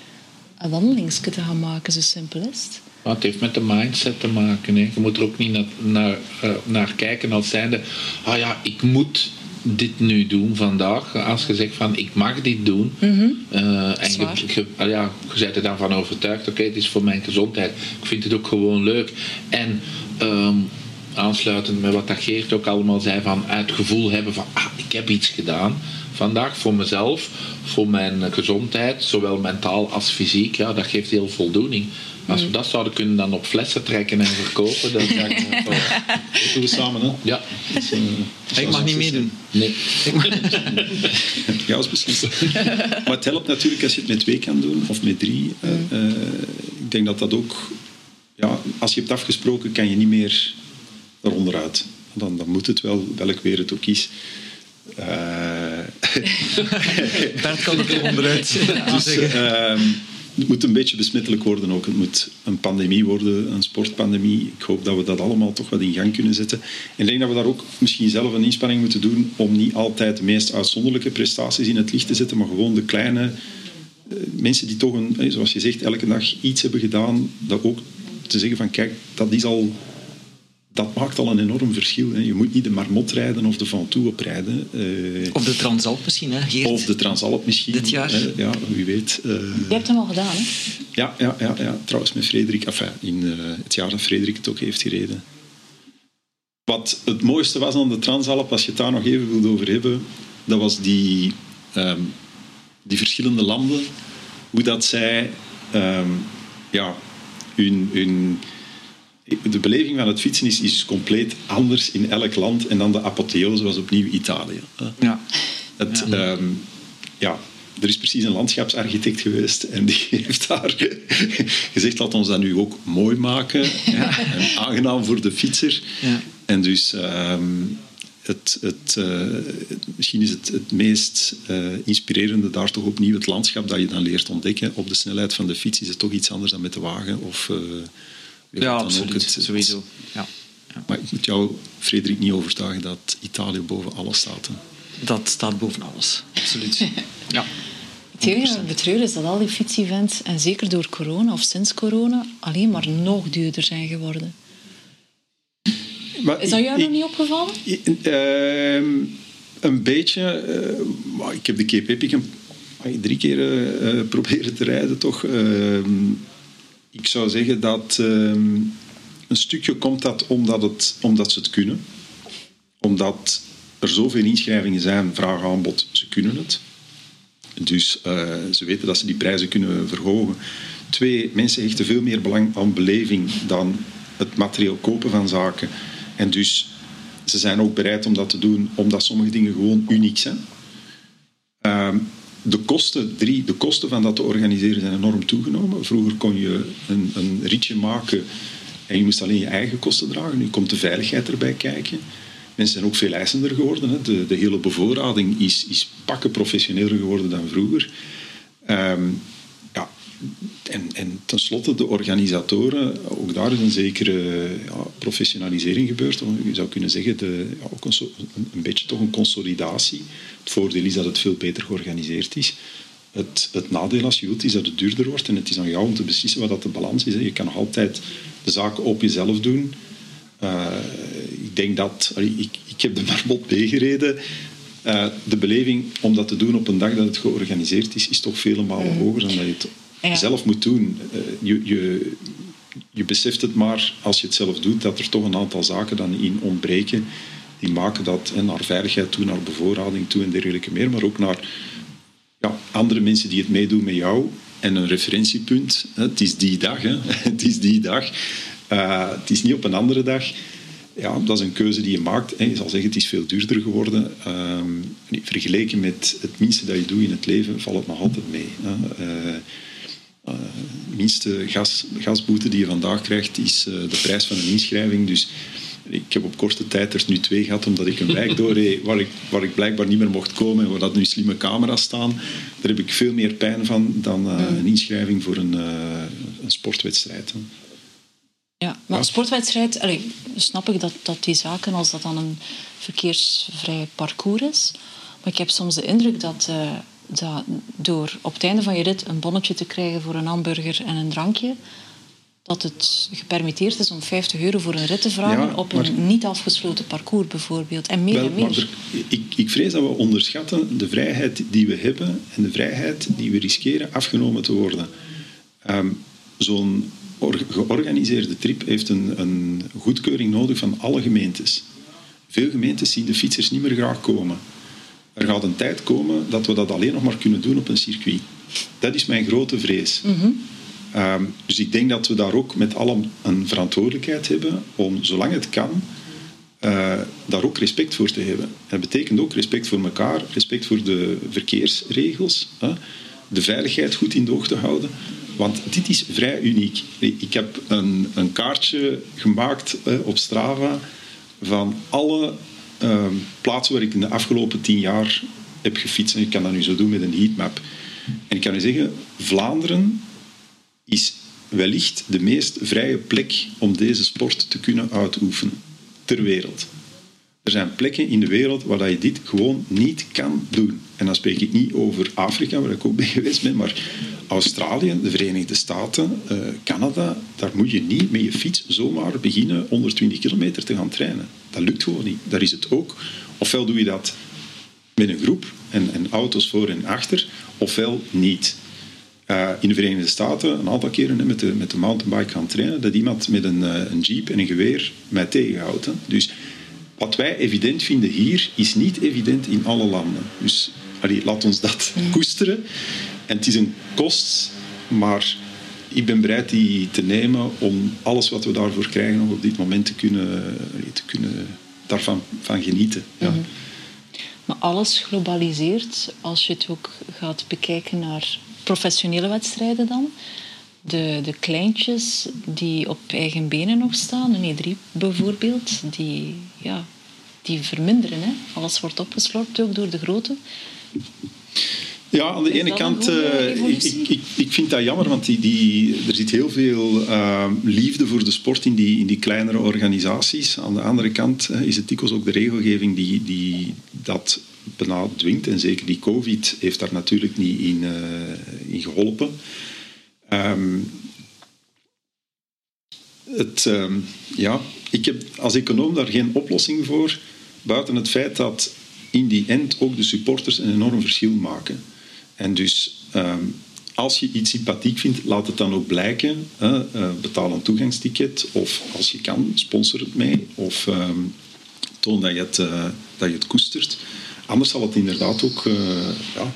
een wandelingsje te gaan maken. Zo simpel is het. Maar het heeft met de mindset te maken. Hè. Je moet er ook niet naar, naar, uh, naar kijken als zijnde... Ah ja, ik moet dit nu doen vandaag. Als je zegt van, ik mag dit doen. Mm -hmm. uh, en je, je, ah ja, je bent er dan van overtuigd. Oké, okay, het is voor mijn gezondheid. Ik vind het ook gewoon leuk. En... Um, aansluitend met wat dat Geert ook allemaal zei, van het gevoel hebben van, ah, ik heb iets gedaan vandaag voor mezelf, voor mijn gezondheid, zowel mentaal als fysiek, ja, dat geeft heel voldoening. Als we dat zouden kunnen dan op flessen trekken en verkopen, dan zou ik [laughs] dat doen we samen, hè? Ja. Dus, uh, ik mag niet meedoen. Nee. Ik mag... ja, als beslissen. [laughs] maar het helpt natuurlijk als je het met twee kan doen, of met drie. Uh, uh, ik denk dat dat ook... Ja, als je hebt afgesproken, kan je niet meer eronderuit. Dan, dan moet het wel, welk weer het ook is. [laughs] Bert kan er onderuit. dus, uh, het moet een beetje besmettelijk worden ook. Het moet een pandemie worden, een sportpandemie. Ik hoop dat we dat allemaal toch wat in gang kunnen zetten. En ik denk dat we daar ook misschien zelf een inspanning moeten doen om niet altijd de meest uitzonderlijke prestaties in het licht te zetten, maar gewoon de kleine uh, mensen die toch, een, zoals je zegt, elke dag iets hebben gedaan, dat ook te zeggen van kijk, dat is al dat maakt al een enorm verschil. Hè. Je moet niet de Marmot rijden of de Ventoux oprijden. Uh, of de Transalp misschien, hè, Geert? Of de Transalp misschien. Dit jaar? Hè. Ja, wie weet. Uh, Je hebt hem al gedaan, hè? Ja, ja, ja, ja. trouwens met Frederik. Enfin, in uh, het jaar dat Frederik het ook heeft gereden. Wat het mooiste was aan de Transalp, als je het daar nog even wilt over hebben, dat was die, um, die verschillende landen. Hoe dat zij um, ja, hun... hun de beleving van het fietsen is, is compleet anders in elk land. En dan de apotheose was opnieuw Italië. Ja. Het, ja. Um, ja, er is precies een landschapsarchitect geweest en die [laughs] heeft daar gezegd, laat ons dat nu ook mooi maken. Ja. En aangenaam voor de fietser. Ja. En dus... Um, het, het, uh, misschien is het het meest uh, inspirerende daar toch opnieuw het landschap dat je dan leert ontdekken. Op de snelheid van de fiets is het toch iets anders dan met de wagen of... Uh, ja, absoluut. Het, sowieso. Ja. Ja. Maar ik moet jou, Frederik, niet overtuigen dat Italië boven alles staat. Hè. Dat staat boven alles, absoluut. [laughs] ja. Het enige wat betreur is dat al die fietsevents, en zeker door corona of sinds corona, alleen maar nog duurder zijn geworden. Maar is dat jou ik, nog niet opgevallen? Ik, uh, een beetje. Uh, ik heb de Cape Epic drie keer uh, proberen te rijden, toch. Ehm, ik zou zeggen dat um, een stukje komt dat omdat, het, omdat ze het kunnen. Omdat er zoveel inschrijvingen zijn, vraag aanbod, ze kunnen het. Dus uh, ze weten dat ze die prijzen kunnen verhogen. Twee, mensen hechten veel meer belang aan beleving dan het materieel kopen van zaken. En dus ze zijn ook bereid om dat te doen, omdat sommige dingen gewoon uniek zijn. Uh, de kosten, drie, de kosten van dat te organiseren zijn enorm toegenomen. Vroeger kon je een, een ritje maken en je moest alleen je eigen kosten dragen. Nu komt de veiligheid erbij kijken. Mensen zijn ook veel eisender geworden. Hè. De, de hele bevoorrading is, is pakken professioneler geworden dan vroeger. Ehm, ja, en, en tenslotte de organisatoren, ook daar is een zekere ja, professionalisering gebeurd. Je zou kunnen zeggen, de, ja, ook een, een, beetje toch een consolidatie. Het voordeel is dat het veel beter georganiseerd is. Het, het nadeel als je wilt is dat het duurder wordt en het is aan jou om te beslissen wat dat de balans is. Je kan nog altijd de zaken op jezelf doen. Uh, ik denk dat... Ik, ik heb de Marbot B gereden. Uh, de beleving om dat te doen op een dag dat het georganiseerd is, is toch vele malen hoger dan dat je het ja. zelf moet doen. Uh, je, je, je beseft het maar als je het zelf doet dat er toch een aantal zaken dan in ontbreken die maken dat en naar veiligheid toe, naar bevoorrading toe en dergelijke meer, maar ook naar ja, andere mensen die het meedoen met jou en een referentiepunt. Het is die dag, hè. [laughs] het is die dag. Uh, het is niet op een andere dag. Ja, dat is een keuze die je maakt. Je zal zeggen, het is veel duurder geworden. Uh, vergeleken met het minste dat je doet in het leven, valt het nog altijd mee. Hè. Uh, uh, de minste gas, gasboete die je vandaag krijgt, is uh, de prijs van een inschrijving. Dus ik heb op korte tijd er nu twee gehad, omdat ik een [laughs] wijk doorreed waar ik, waar ik blijkbaar niet meer mocht komen en waar dat nu slimme camera's staan. Daar heb ik veel meer pijn van dan uh, een inschrijving voor een, een sportwedstrijd. Ja, maar een sportwedstrijd, allee, snap ik dat, dat die zaken, als dat dan een verkeersvrij parcours is. Maar ik heb soms de indruk dat, uh, dat door op het einde van je rit een bonnetje te krijgen voor een hamburger en een drankje, dat het gepermitteerd is om 50 euro voor een rit te vragen ja, op een niet afgesloten parcours bijvoorbeeld. En meer wel, en meer. Er, ik, ik vrees dat we onderschatten de vrijheid die we hebben en de vrijheid die we riskeren afgenomen te worden. Um, Zo'n georganiseerde trip heeft een, een goedkeuring nodig van alle gemeentes. Veel gemeentes zien de fietsers niet meer graag komen. Er gaat een tijd komen dat we dat alleen nog maar kunnen doen op een circuit. Dat is mijn grote vrees. Mm -hmm. um, dus ik denk dat we daar ook met allen een verantwoordelijkheid hebben om, zolang het kan, uh, daar ook respect voor te hebben. Dat betekent ook respect voor elkaar, respect voor de verkeersregels, hè, de veiligheid goed in de oog te houden. Want dit is vrij uniek. Ik heb een, een kaartje gemaakt op Strava van alle uh, plaatsen waar ik in de afgelopen tien jaar heb gefietst. En ik kan dat nu zo doen met een heatmap. En ik kan u zeggen, Vlaanderen is wellicht de meest vrije plek om deze sport te kunnen uitoefenen ter wereld. Er zijn plekken in de wereld waar je dit gewoon niet kan doen. En dan spreek ik niet over Afrika, waar ik ook ben [laughs] geweest ben, maar Australië, de Verenigde Staten, uh, Canada, daar moet je niet met je fiets zomaar beginnen 120 kilometer te gaan trainen. Dat lukt gewoon niet. Daar is het ook. Ofwel doe je dat met een groep en, en auto's voor en achter, ofwel niet. Uh, in de Verenigde Staten een aantal keren met de, met de mountainbike gaan trainen, dat iemand met een, uh, een jeep en een geweer mij tegenhoudt. Dus wat wij evident vinden hier, is niet evident in alle landen. Dus allee, laat ons dat koesteren. En het is een kost, maar ik ben bereid die te nemen om alles wat we daarvoor krijgen nog op dit moment te kunnen, te kunnen daarvan van genieten. Ja. Mm -hmm. Maar alles globaliseert als je het ook gaat bekijken naar professionele wedstrijden dan. De, de kleintjes die op eigen benen nog staan, een E3 bijvoorbeeld, die, ja, die verminderen. Hè. Alles wordt opgeslorpt ook door de grote. Ja, aan de Is ene kant, uh, ik, ik, ik vind dat jammer, want die, die, er zit heel veel uh, liefde voor de sport in die, in die kleinere organisaties. Aan de andere kant uh, is het dikwijls ook de regelgeving die, die dat bijna dwingt. En zeker die COVID heeft daar natuurlijk niet in, in geholpen. Um, het, um, ja, ik heb als econoom daar geen oplossing voor, buiten het feit dat in die end ook de supporters een enorm verschil maken. En dus um, als je iets sympathiek vindt, laat het dan ook blijken. Uh, betaal een toegangsticket of als je kan, sponsor het mee of toon dat je, het, uh, dat je het koestert. Anders zal het inderdaad ook, ja,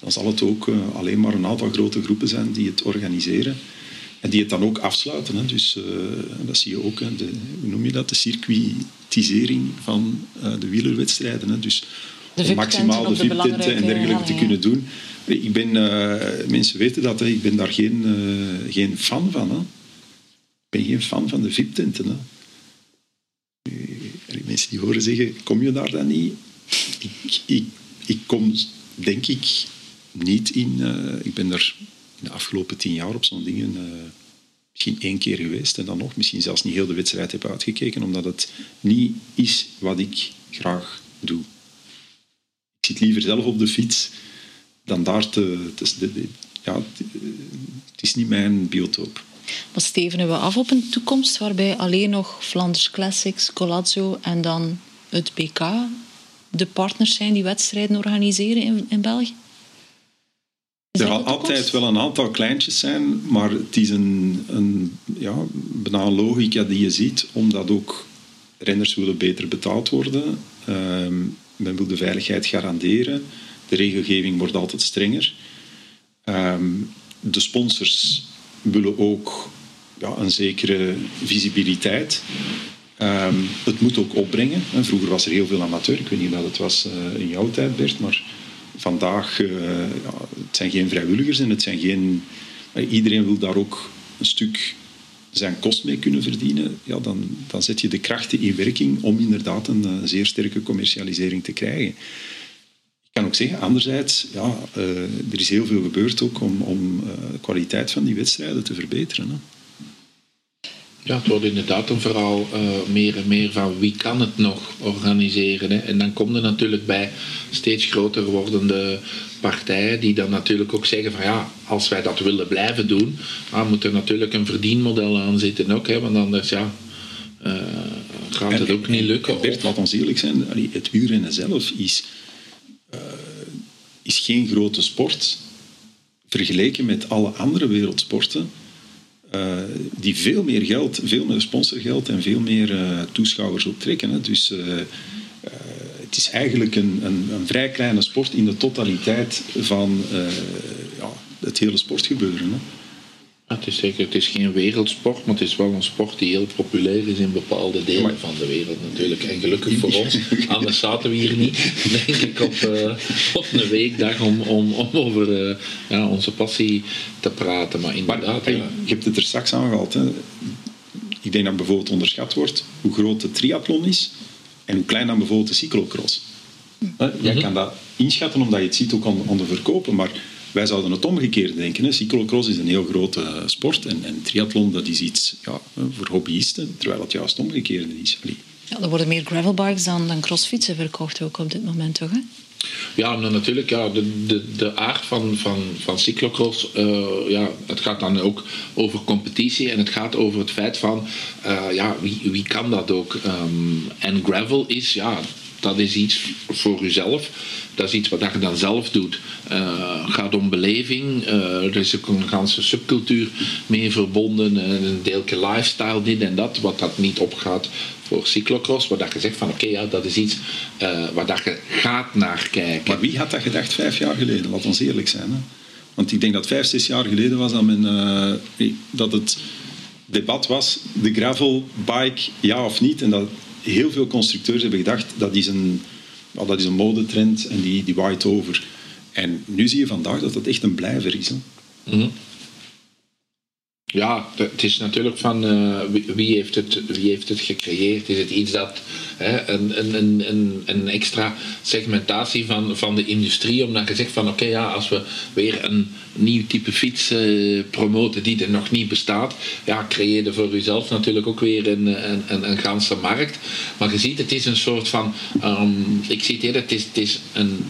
dan zal het ook alleen maar een aantal grote groepen zijn die het organiseren. En die het dan ook afsluiten. Hè. Dus uh, dat zie je ook. Hè. De, hoe noem je dat? De circuitisering van uh, de wielerwedstrijden. Hè. Dus De om maximaal de VIP-tenten VIP-tenten en dergelijke te kunnen doen. Ik ben, uh, mensen weten dat, hè. ik ben daar geen, geen fan van. Hè. Ik ben geen fan van de VIP-tenten. Mensen die horen zeggen, kom je daar dan niet? Ik, ik, ik kom, denk ik, niet in... Uh, ik ben er in de afgelopen tien jaar op zo'n dingen... Uh, misschien één keer geweest en dan nog misschien zelfs niet heel de wedstrijd heb uitgekeken, omdat het niet is wat ik graag doe. Ik zit liever zelf op de fiets dan daar te... ja, het is niet mijn biotoop. Maar stevenen we af op een toekomst waarbij alleen nog Flanders Classics, Colazzo en dan het BK de partners zijn die wedstrijden organiseren in, in België? Er zal altijd wel een aantal kleintjes zijn, maar het is een, een, ja, bijna logica die je ziet, omdat ook renners willen beter betaald worden. Uh, men wil de veiligheid garanderen. De regelgeving wordt altijd strenger. Ehm, de sponsors willen ook ja, een zekere visibiliteit. Ehm, het moet ook opbrengen. Vroeger was er heel veel amateur. Ik weet niet of dat het was uh, in jouw tijd, Bert, maar vandaag uh, ja, het zijn geen vrijwilligers en het zijn geen. Iedereen wil daar ook een stuk zijn kost mee kunnen verdienen. Ja, dan, dan zet je de krachten in werking om inderdaad een zeer sterke commercialisering te krijgen kan ook zeggen, anderzijds, ja, uh, er is heel veel gebeurd ook om, om de kwaliteit van die wedstrijden te verbeteren. Hè. Ja, het wordt inderdaad een verhaal uh, meer en meer van wie kan het nog organiseren. Hè? En dan komt er natuurlijk bij steeds groter wordende partijen die dan natuurlijk ook zeggen van ja, als wij dat willen blijven doen, dan moet er natuurlijk een verdienmodel aan zitten ook. Hè? Want anders ja, gaat het ook niet lukken. Bert, laat ons eerlijk zijn, het wielrennen zelf is uh, is geen grote sport vergeleken met alle andere wereldsporten. Uh, die veel meer geld, veel meer sponsorgeld en veel meer uh, toeschouwers optrekken. Hè. Dus het is eigenlijk een, een, een, vrij kleine sport in de totaliteit van ja, het hele sportgebeuren. Hè het is zeker, het is geen wereldsport, maar het is wel een sport die heel populair is in bepaalde delen van de wereld natuurlijk. En gelukkig voor ons, anders zaten we hier niet, [laughs] denk ik, op, uh, op een weekdag om, om, om over uh, ja, onze passie te praten. Maar inderdaad, maar, ja. Je hebt het er straks aangehaald. Hè. Ik denk dat bijvoorbeeld onderschat wordt hoe groot de triathlon is en hoe klein dan bijvoorbeeld de cyclocross. Jij kan dat inschatten omdat je het ziet ook aan, aan de verkopen, maar wij zouden het omgekeerd denken. Hè. Cyclocross is een heel grote eh, sport en, en triathlon dat is iets ja, voor hobbyisten, terwijl het juist omgekeerd is. Ja, er worden meer gravelbikes dan, dan crossfietsen verkocht ook op dit moment, toch? Hè? Ja, nou, natuurlijk. Ja, de, de, de aard van, van, van cyclocross, uh, ja, het gaat dan ook over competitie en het gaat over het feit van, uh, ja, wie, wie kan dat ook? Um, en gravel is, ja, dat is iets voor jezelf. Dat is iets wat je dan zelf doet. Het gaat om beleving. Uh, er is ook een ganse subcultuur mee verbonden. een deeltje lifestyle, dit en dat. Wat dat niet opgaat voor cyclocross. Waar dat je zegt van oké, ja, dat is iets waar dat je gaat naar kijken. Maar wie had dat gedacht vijf jaar geleden? Laat ons eerlijk zijn. Hè? Want ik denk dat vijf, zes jaar geleden was dat, men, dat het debat was, de gravel bike ja of niet. En dat heel veel constructeurs hebben gedacht dat is een, well, dat is een modetrend en die, die waait over. En nu zie je vandaag dat dat echt een blijver is. Hè? Mm ja, het is natuurlijk van uh, wie, heeft het, wie heeft het gecreëerd? Is het iets dat hè, een, een, een, een extra segmentatie van, van de industrie, omdat je zegt van oké, ja, als we weer een nieuw type fiets uh, promoten die er nog niet bestaat, ja, creëer je voor jezelf natuurlijk ook weer een, een, een, een ganse markt. Maar je ziet, het is een soort van, um, ik eerder, het is, het is een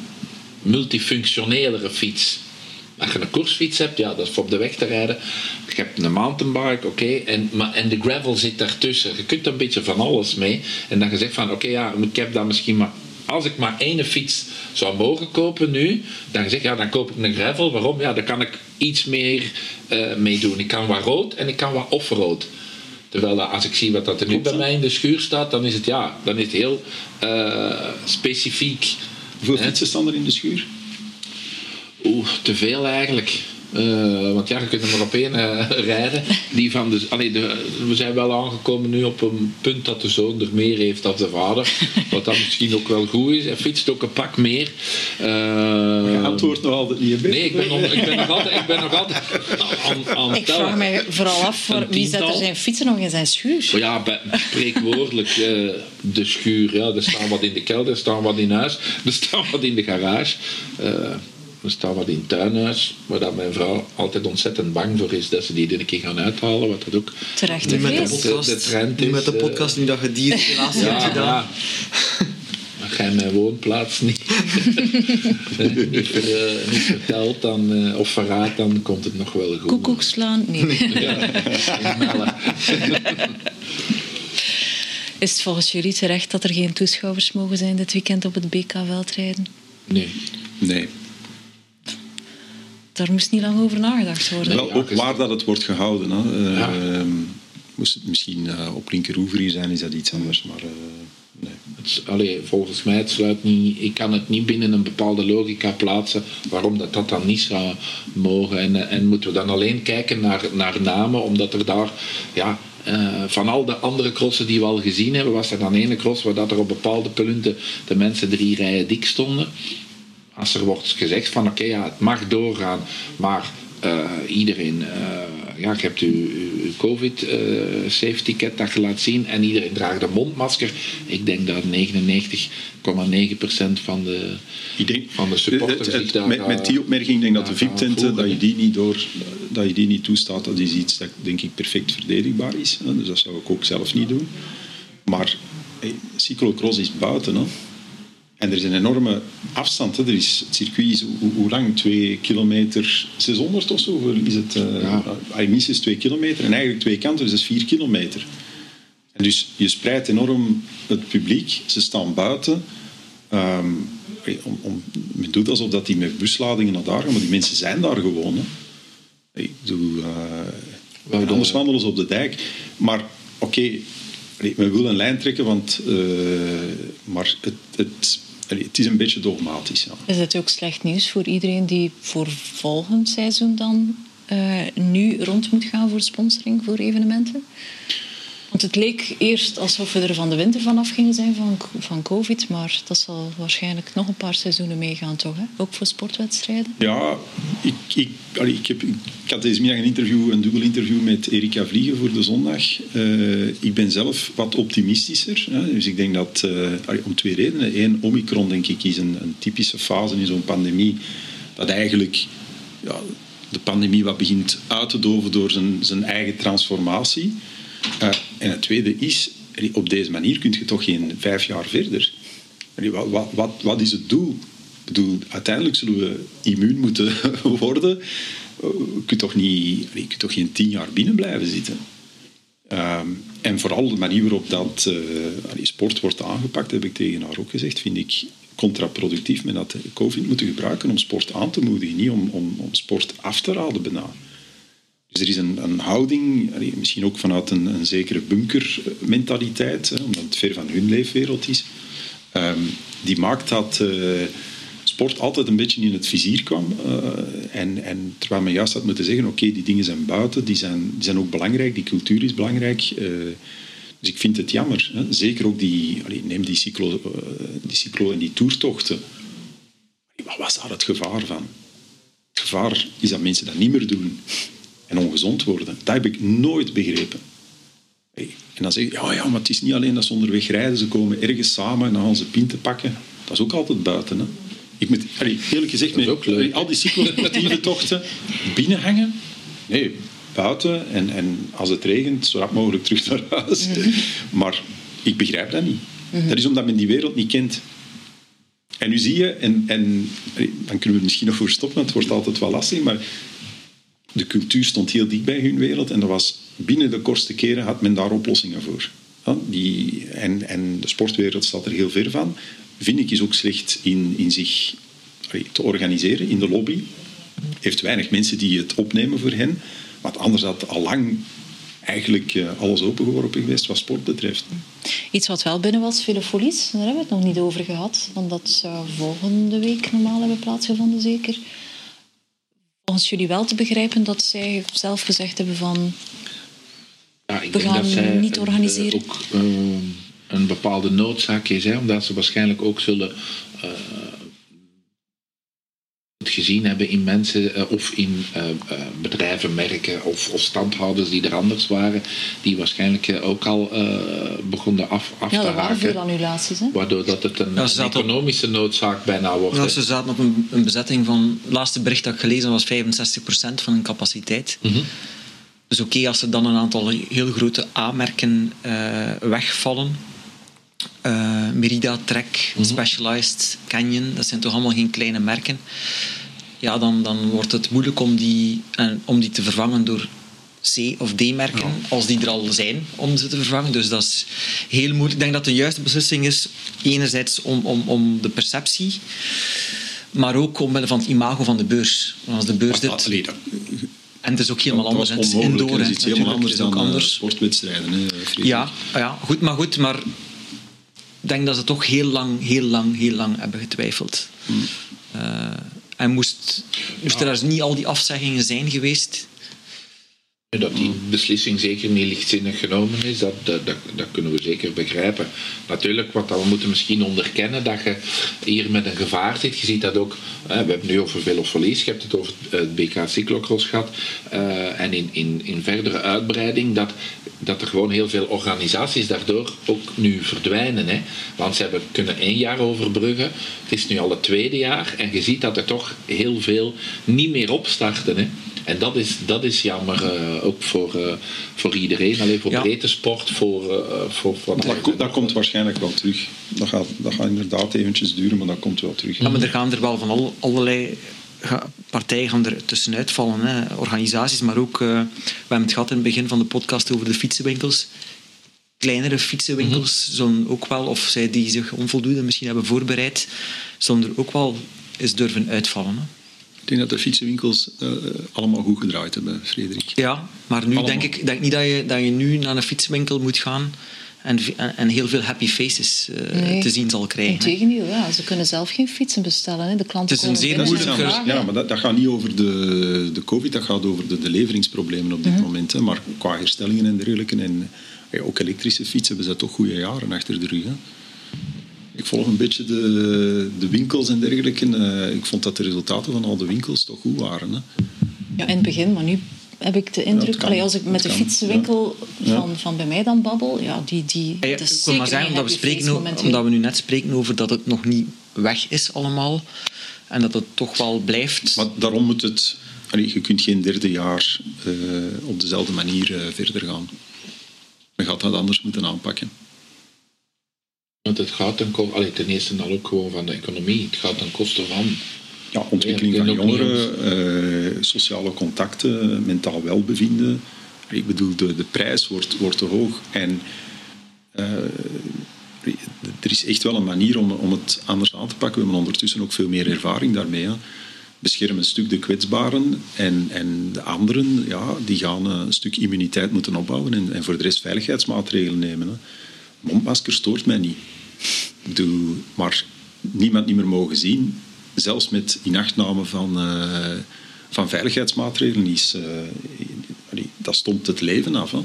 multifunctionelere fiets. Als je een koersfiets hebt, ja, dat is voor op de weg te rijden. Je hebt een mountainbike, oké, en, en de gravel zit daartussen. Je kunt er een beetje van alles mee. En dan je zegt van, oké, ja, ik heb dan misschien maar... Als ik maar één fiets zou mogen kopen nu, dan zeg ja, dan koop ik een gravel. Waarom? Ja, dan kan ik iets meer uh, mee doen. Ik kan wat rood en ik kan wat off-road. Terwijl als ik zie wat dat er nu bij mij in de schuur staat, dan is het ja, dan is het heel uh, specifiek. Hoeveel fietsen staan er in de schuur? Oeh, te veel eigenlijk. Eh, want ja, je kunt er maar op één eh, [laughs] rijden. Die van de, allee, de, we zijn wel aangekomen nu op een punt dat de zoon er meer heeft dan de vader. [laughs] Wat dan misschien ook wel goed is. Hij fietst ook een pak meer. Uh, je antwoordt nog altijd niet. Nee, ik ben, nog, ik ben nog altijd, ik ben nog altijd aan, aan Ik vraag mij vooral af, voor wie zet er zijn fietsen nog in zijn schuur? Oh ja, spreekwoordelijk uh, de schuur. Ja, er staan wat in de kelder, er staan wat in huis, er staan wat in de garage. Er staat wat in het tuinhuis, waar dat mijn vrouw altijd ontzettend bang voor is dat ze die een keer gaan uithalen. Wat dat ook Terecht Nu met de podcast, de trend nu is, met de eh, podcast nu dat je die [laughs] relatie hebt ja, gedaan. ja. Maar je mijn woonplaats niet, [laughs] niet, ver, eh, niet vertelt dan, eh, of verraadt, dan komt het nog wel goed. Koekoekslaan? Nee. [laughs] Ja. Is het volgens jullie terecht dat er geen toeschouwers mogen zijn dit weekend op het BK Veldrijden? Nee. Nee. Daar moest niet lang over nagedacht worden. Wel, ook waar dat het wordt gehouden. Hè. Eh, Ja. ehm, moest het misschien eh, op linkeroever hier zijn, is dat iets anders. Maar eh, nee. Het, allee, volgens mij het sluit niet, ik kan het niet binnen een bepaalde logica plaatsen waarom dat, dat dan niet zou mogen. En, en moeten we dan alleen kijken naar, naar namen, omdat er daar, ja, eh, van al de andere crossen die we al gezien hebben, was er dan ene cross waar dat er op bepaalde punten de mensen drie rijen dik stonden. Als er wordt gezegd van oké, ja, het mag doorgaan, maar eh, iedereen, eh, ja, je hebt uw, uw covid eh safety ticket dat je laat zien en iedereen draagt een mondmasker. Ik denk dat 99,9% van de, denk, van de supporters het- daar met, met die opmerking denk ik dat de VIP-tenten, dat je die niet door, dat je die niet toestaat, dat is iets dat denk ik perfect verdedigbaar is. hè. Dus dat zou ik ook zelf niet doen. Maar hey, cyclocross is buiten. Hè. En er is een enorme afstand. Hè. Er is, het circuit is hoe, hoe lang? 2 kilometer 600 of zo? Is het, eh Ja. ah, minstens 2 kilometer. En eigenlijk twee kanten, dus dat is 4 kilometer. En dus je spreidt enorm het publiek. Ze staan buiten. Ehm, om, om, men doet alsof dat die met busladingen naar daar gaan, maar die mensen zijn daar gewoon. Hè. Ik eh, de- anders wandelen op de dijk. Maar oké, allee, men wil een lijn trekken, want, eh, maar het, het, het is een beetje dogmatisch. Is het ook slecht nieuws voor iedereen die voor volgend seizoen dan eh, nu rond moet gaan voor sponsoring voor evenementen? Want het leek eerst alsof we er van de winter vanaf gingen zijn van, van COVID, maar dat zal waarschijnlijk nog een paar seizoenen meegaan, toch? Hè? Ook voor sportwedstrijden. Ja, ik, ik, ik, heb, ik had deze middag een interview, een dubbel interview met Erika Vliegen voor de zondag. Eh, ik ben zelf wat optimistischer. Hè. Dus ik denk dat, eh, om twee redenen. Eén, Omicron denk ik is een, een typische fase in zo'n pandemie. Dat eigenlijk ja, de pandemie wat begint uit te doven door zijn, zijn eigen transformatie. Eh, en het tweede is, op deze manier kun je toch geen vijf jaar verder. Wat, wat, wat, is het doel? Ik bedoel, uiteindelijk zullen we immuun moeten [laughs] worden. Eh, Je kunt toch, niet, je toch geen tien jaar binnen blijven zitten. Ehm, en vooral de manier waarop dat eh, sport wordt aangepakt, heb ik tegen haar ook gezegd, vind ik contraproductief. Men had COVID moeten gebruiken om sport aan te moedigen, niet om, om, om sport af te raden bijna. Dus er is een, houding, misschien ook vanuit een, een zekere bunkermentaliteit, omdat het ver van hun leefwereld is, ehm, die maakt dat eh, sport altijd een beetje in het vizier kwam. eh, en, en terwijl men juist had moeten zeggen, oké, die dingen zijn buiten, die zijn, die zijn ook belangrijk, die cultuur is belangrijk. eh, dus ik vind het jammer. Hè. Zeker ook die, neem die cyclo, die cyclo en die toertochten. Wat was daar het gevaar van? Het gevaar is dat mensen dat niet meer doen en ongezond worden. Dat heb ik nooit begrepen. Hey, En dan zeg je, ja, ja, maar het is niet alleen dat ze onderweg rijden, ze komen ergens samen en dan gaan ze pinten pakken. Dat is ook altijd buiten. Hè. Ik moet, allee, eerlijk gezegd, met al die cyclosportieve [laughs] tochten, binnen hangen? Nee, buiten. En, en als het regent, zo rap mogelijk terug naar huis. Maar ik begrijp dat niet. Dat is omdat men die wereld niet kent. En nu zie je, en, en dan kunnen we er misschien nog voor stoppen, want het wordt altijd wel lastig, maar de cultuur stond heel dicht bij hun wereld en er was binnen de kortste keren had men daar oplossingen voor. Die, en, en de sportwereld staat er heel ver van. Vind ik is ook slecht in, in zich te organiseren, in de lobby. Heeft weinig mensen die het opnemen voor hen. Want anders had al lang eigenlijk eh, alles opengeworpen geweest wat sport betreft. Iets wat wel binnen was, Velofolies, daar hebben we het nog niet over gehad. Want dat zou volgende week normaal hebben plaatsgevonden, zeker. Volgens jullie wel te begrijpen dat zij zelf gezegd hebben van... Ja, ik We denk gaan dat zij niet een- organiseren. ook eh, een bepaalde noodzaak is, hè, omdat ze waarschijnlijk ook zullen eh, het gezien hebben in mensen eh, of in eh, eh, bedrijven, merken of, of standhouders die er anders waren, die waarschijnlijk ook al eh, begonnen af, af Ja, te er waren raken. veel annulaties. Hè? Waardoor dat het een, Ja, ze zaten op- economische noodzaak bijna wordt. Ja, ze zaten op een, een bezetting van... Het laatste bericht dat ik gelezen was 65% van hun capaciteit. Mhm. Dus oké, als er dan een aantal heel grote A-merken eh, wegvallen... eh, Merida, Trek, Mhm. Specialized, Canyon, dat zijn toch allemaal geen kleine merken. Ja, dan, dan wordt het moeilijk om die, eh, om die te vervangen door C- of D-merken, als die er al zijn, om ze te vervangen. Dus dat is heel moeilijk. Ik denk dat de juiste beslissing is, enerzijds om, om, om de perceptie, maar ook omwille van het imago van de beurs. Want Als de beurs dit... allee, dat, En het is ook helemaal anders. Het is indoor, hè. is iets helemaal Natuurlijk, anders het dan ook eh, anders. sportwedstrijden. Hè. Ja, ja goed, maar goed, maar ik denk dat ze toch heel lang, heel lang, heel lang hebben getwijfeld. Eh, en moest, moest er daar niet al die afzeggingen zijn geweest, Dat die beslissing zeker niet lichtzinnig genomen is, dat, dat, dat, kunnen we zeker begrijpen. Natuurlijk, wat we moeten misschien onderkennen, dat je hier met een gevaar zit. Je ziet dat ook, eh, we hebben nu over veel verlies, je hebt het over het, het BK Cyclocross gehad. eh, en in, in, in verdere uitbreiding, dat, dat er gewoon heel veel organisaties daardoor ook nu verdwijnen. Hè? Want ze hebben kunnen één jaar overbruggen, het is nu al het tweede jaar, en je ziet dat er toch heel veel niet meer opstarten. Hè? En dat is, dat is jammer eh, ook voor, eh, voor iedereen. Alleen voor Ja. breedte sport, voor, eh, voor van Dat, ko- dat komt waarschijnlijk wel terug. Dat gaat, dat gaat inderdaad eventjes duren, maar dat komt wel terug. Ja, maar er gaan er wel van al, allerlei partijen gaan er tussenuit vallen. Hè. Organisaties, maar ook... eh, we hebben het gehad in het begin van de podcast over de fietsenwinkels. Kleinere fietsenwinkels zullen ook wel, of zij die zich onvoldoende misschien hebben voorbereid, zullen er ook wel eens durven uitvallen. Hè. Ik denk dat de fietsenwinkels eh, allemaal goed gedraaid hebben, Frederik. Ja, maar nu Allemaal. denk ik denk niet dat je, dat je nu naar een fietsenwinkel moet gaan en, en, heel veel happy faces eh, Nee. te zien zal krijgen. Integendeel, ja. Ze kunnen zelf geen fietsen bestellen. Hè. De klanten Het is een zeer moeilijk. Ja, maar dat, dat gaat niet over de, de COVID, dat gaat over de, de leveringsproblemen op dit Mhm. moment. Hè. Maar qua herstellingen en dergelijke, en ja, ook elektrische fietsen, hebben ze toch goede jaren achter de rug. Hè. Ik volg een beetje de, de winkels en dergelijke. Eh, ik vond dat de resultaten van al de winkels toch goed waren. Hè. Ja, in het begin, maar nu heb ik de indruk... kan. Allee, als ik met de kan, fietsenwinkel ja. van, van bij mij dan babbel, ja, die... die Ja, ja, dat is ik wil maar zeggen, omdat we, spreken, o- omdat we nu net spreken over dat het nog niet weg is allemaal. En dat het toch wel blijft. Maar daarom moet het... allee, je kunt geen derde jaar eh, op dezelfde manier eh, verder gaan. Je gaat dat anders moeten aanpakken. Want het gaat ten, allee, ten eerste dan ook gewoon van de economie. Het gaat ten koste van. Ja, ontwikkeling van jongeren, eh, sociale contacten, mentaal welbevinden. Ik bedoel, de, de prijs wordt, wordt te hoog. En eh, er is echt wel een manier om, om het anders aan te pakken. We hebben ondertussen ook veel meer ervaring daarmee. Hè. Bescherm een stuk de kwetsbaren en, en de anderen ja, die gaan een stuk immuniteit moeten opbouwen en, en voor de rest veiligheidsmaatregelen nemen. Hè. Mondmasker stoort mij niet. Bedoel, maar niemand niet meer mogen zien, zelfs met inachtname van, eh, van veiligheidsmaatregelen, is, eh, dat stond het leven af. Hè.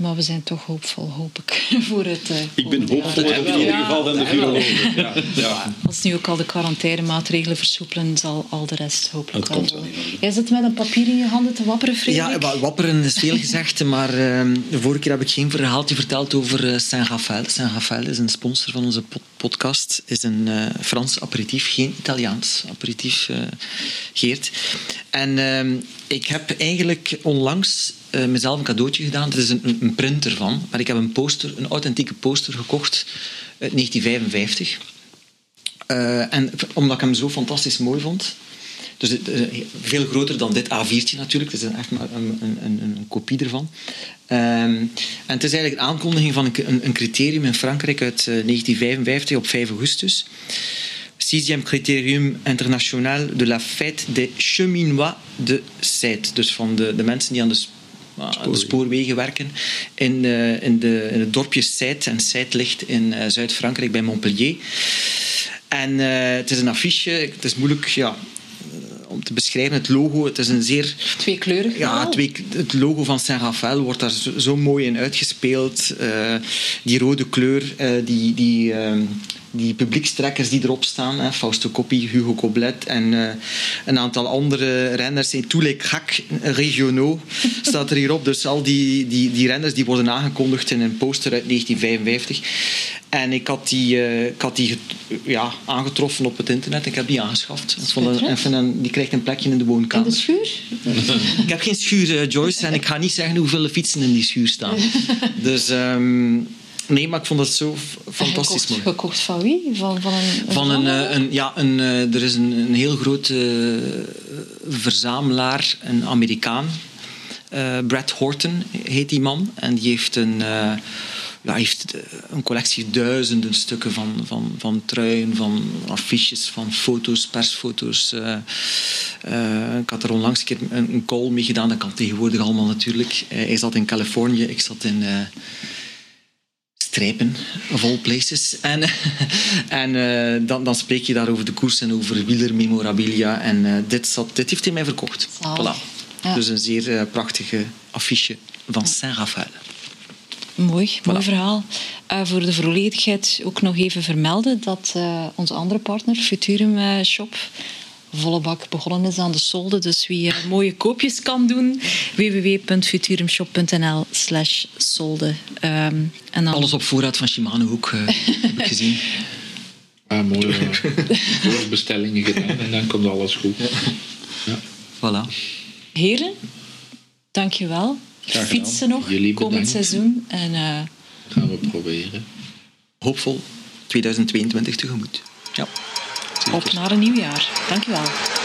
Maar we zijn toch hoopvol, hoop ik, [laughs] voor het eh, Ik ben hoopvoller in ieder geval dan de virologen. Ja, ja. Als nu ook al de quarantainemaatregelen versoepelen, zal al de rest hopelijk Het wel komt wel. Jij zit met een papier in je handen te wapperen, Frederik. Ja, wa- wapperen is veel gezegd, [laughs] maar ehm, de vorige keer heb ik geen verhaaltje verteld over eh, Saint-Raphaël. Saint-Raphaël is een sponsor van onze pod- podcast. is een eh, Frans aperitief, geen Italiaans aperitief, eh, Geert. En ehm, ik heb eigenlijk onlangs eh, mezelf een cadeautje gedaan. Er is een, een- een print ervan, maar ik heb een poster, een authentieke poster gekocht uit 1955. Eh, en omdat ik hem zo fantastisch mooi vond. Dus het, eh, veel groter dan dit A4'tje natuurlijk. Het is echt maar een, een, een, kopie ervan. Ehm, en het is eigenlijk een aankondiging van een, criterium in Frankrijk uit eh, 1955 op 5 augustus. Sixième critérium international de la fête des cheminois de Seine. Dus van de, de mensen die aan de, de Spoorwegen. werken in, eh, in, de, in het dorpje Seine. En Seine ligt in eh, Zuid-Frankrijk bij Montpellier. En eh, het is een affiche. Het is moeilijk ja, om te beschrijven. Het logo, het is een zeer... Tweekleurig Ja, verhaal. twee, het logo van Saint-Raphaël wordt daar zo, zo mooi in uitgespeeld. Eh, die rode kleur, eh, die, die, ehm, die publiekstrekkers die erop staan. Hè, Fausto Coppi, Hugo Coblet en eh, een aantal andere renners. En tous les craques régionaux [laughs] staat er hierop. Dus al die, die, die renners die worden aangekondigd in een poster uit 1955. En ik had die, eh, ik had die ja, aangetroffen op het internet. Ik heb die aangeschaft. Ik vond een- Schitterend. even een- die krijgt een plekje in de In woonkamer. de schuur? [laughs] Ik heb geen schuur, eh, Joyce, en ik ga niet zeggen hoeveel fietsen in die schuur staan. [laughs] Dus ehm, nee, maar ik vond dat zo fantastisch gekocht, mooi. gekocht van wie? Van, van een, Van een, eh, een, ja, een, eh, er is een, een heel grote eh, verzamelaar, een Amerikaan. Eh, Brad Horton heet die man. En die heeft een, eh, ja, heeft een collectie duizenden stukken van, van, van truien, van affiches, van foto's, persfoto's. ik had er onlangs een keer een, een call mee gedaan. Dat kan tegenwoordig allemaal natuurlijk. Hij zat in Californië, ik zat in... of all places. En, [laughs] en eh, dan, dan spreek je daar over de koers en over wielermemorabilia. En eh, dit, zat, dit heeft hij mij verkocht. Voilà. Ja. Dus een zeer eh, prachtige affiche van Saint-Raphaël. Mooi, mooi verhaal. Voor de volledigheid ook nog even vermelden dat onze andere partner, Futurum Shop, volle bak begonnen is aan de solde. Dus wie eh, mooie koopjes kan doen, www.futurumshop.nl slash solde. Ehm, en dan Alles op voorraad van Shimano ook, eh, heb ik gezien. [laughs] Ah, mooi. eh, [laughs] voorbestellingen gedaan en dan komt alles goed. Voilà. Heren, dankjewel. Fietsen nog, Jullie komend bedankt. seizoen. En eh, Gaan we proberen. Hoopvol 2022 tegemoet. Ja. Op naar een nieuw jaar. Dankjewel.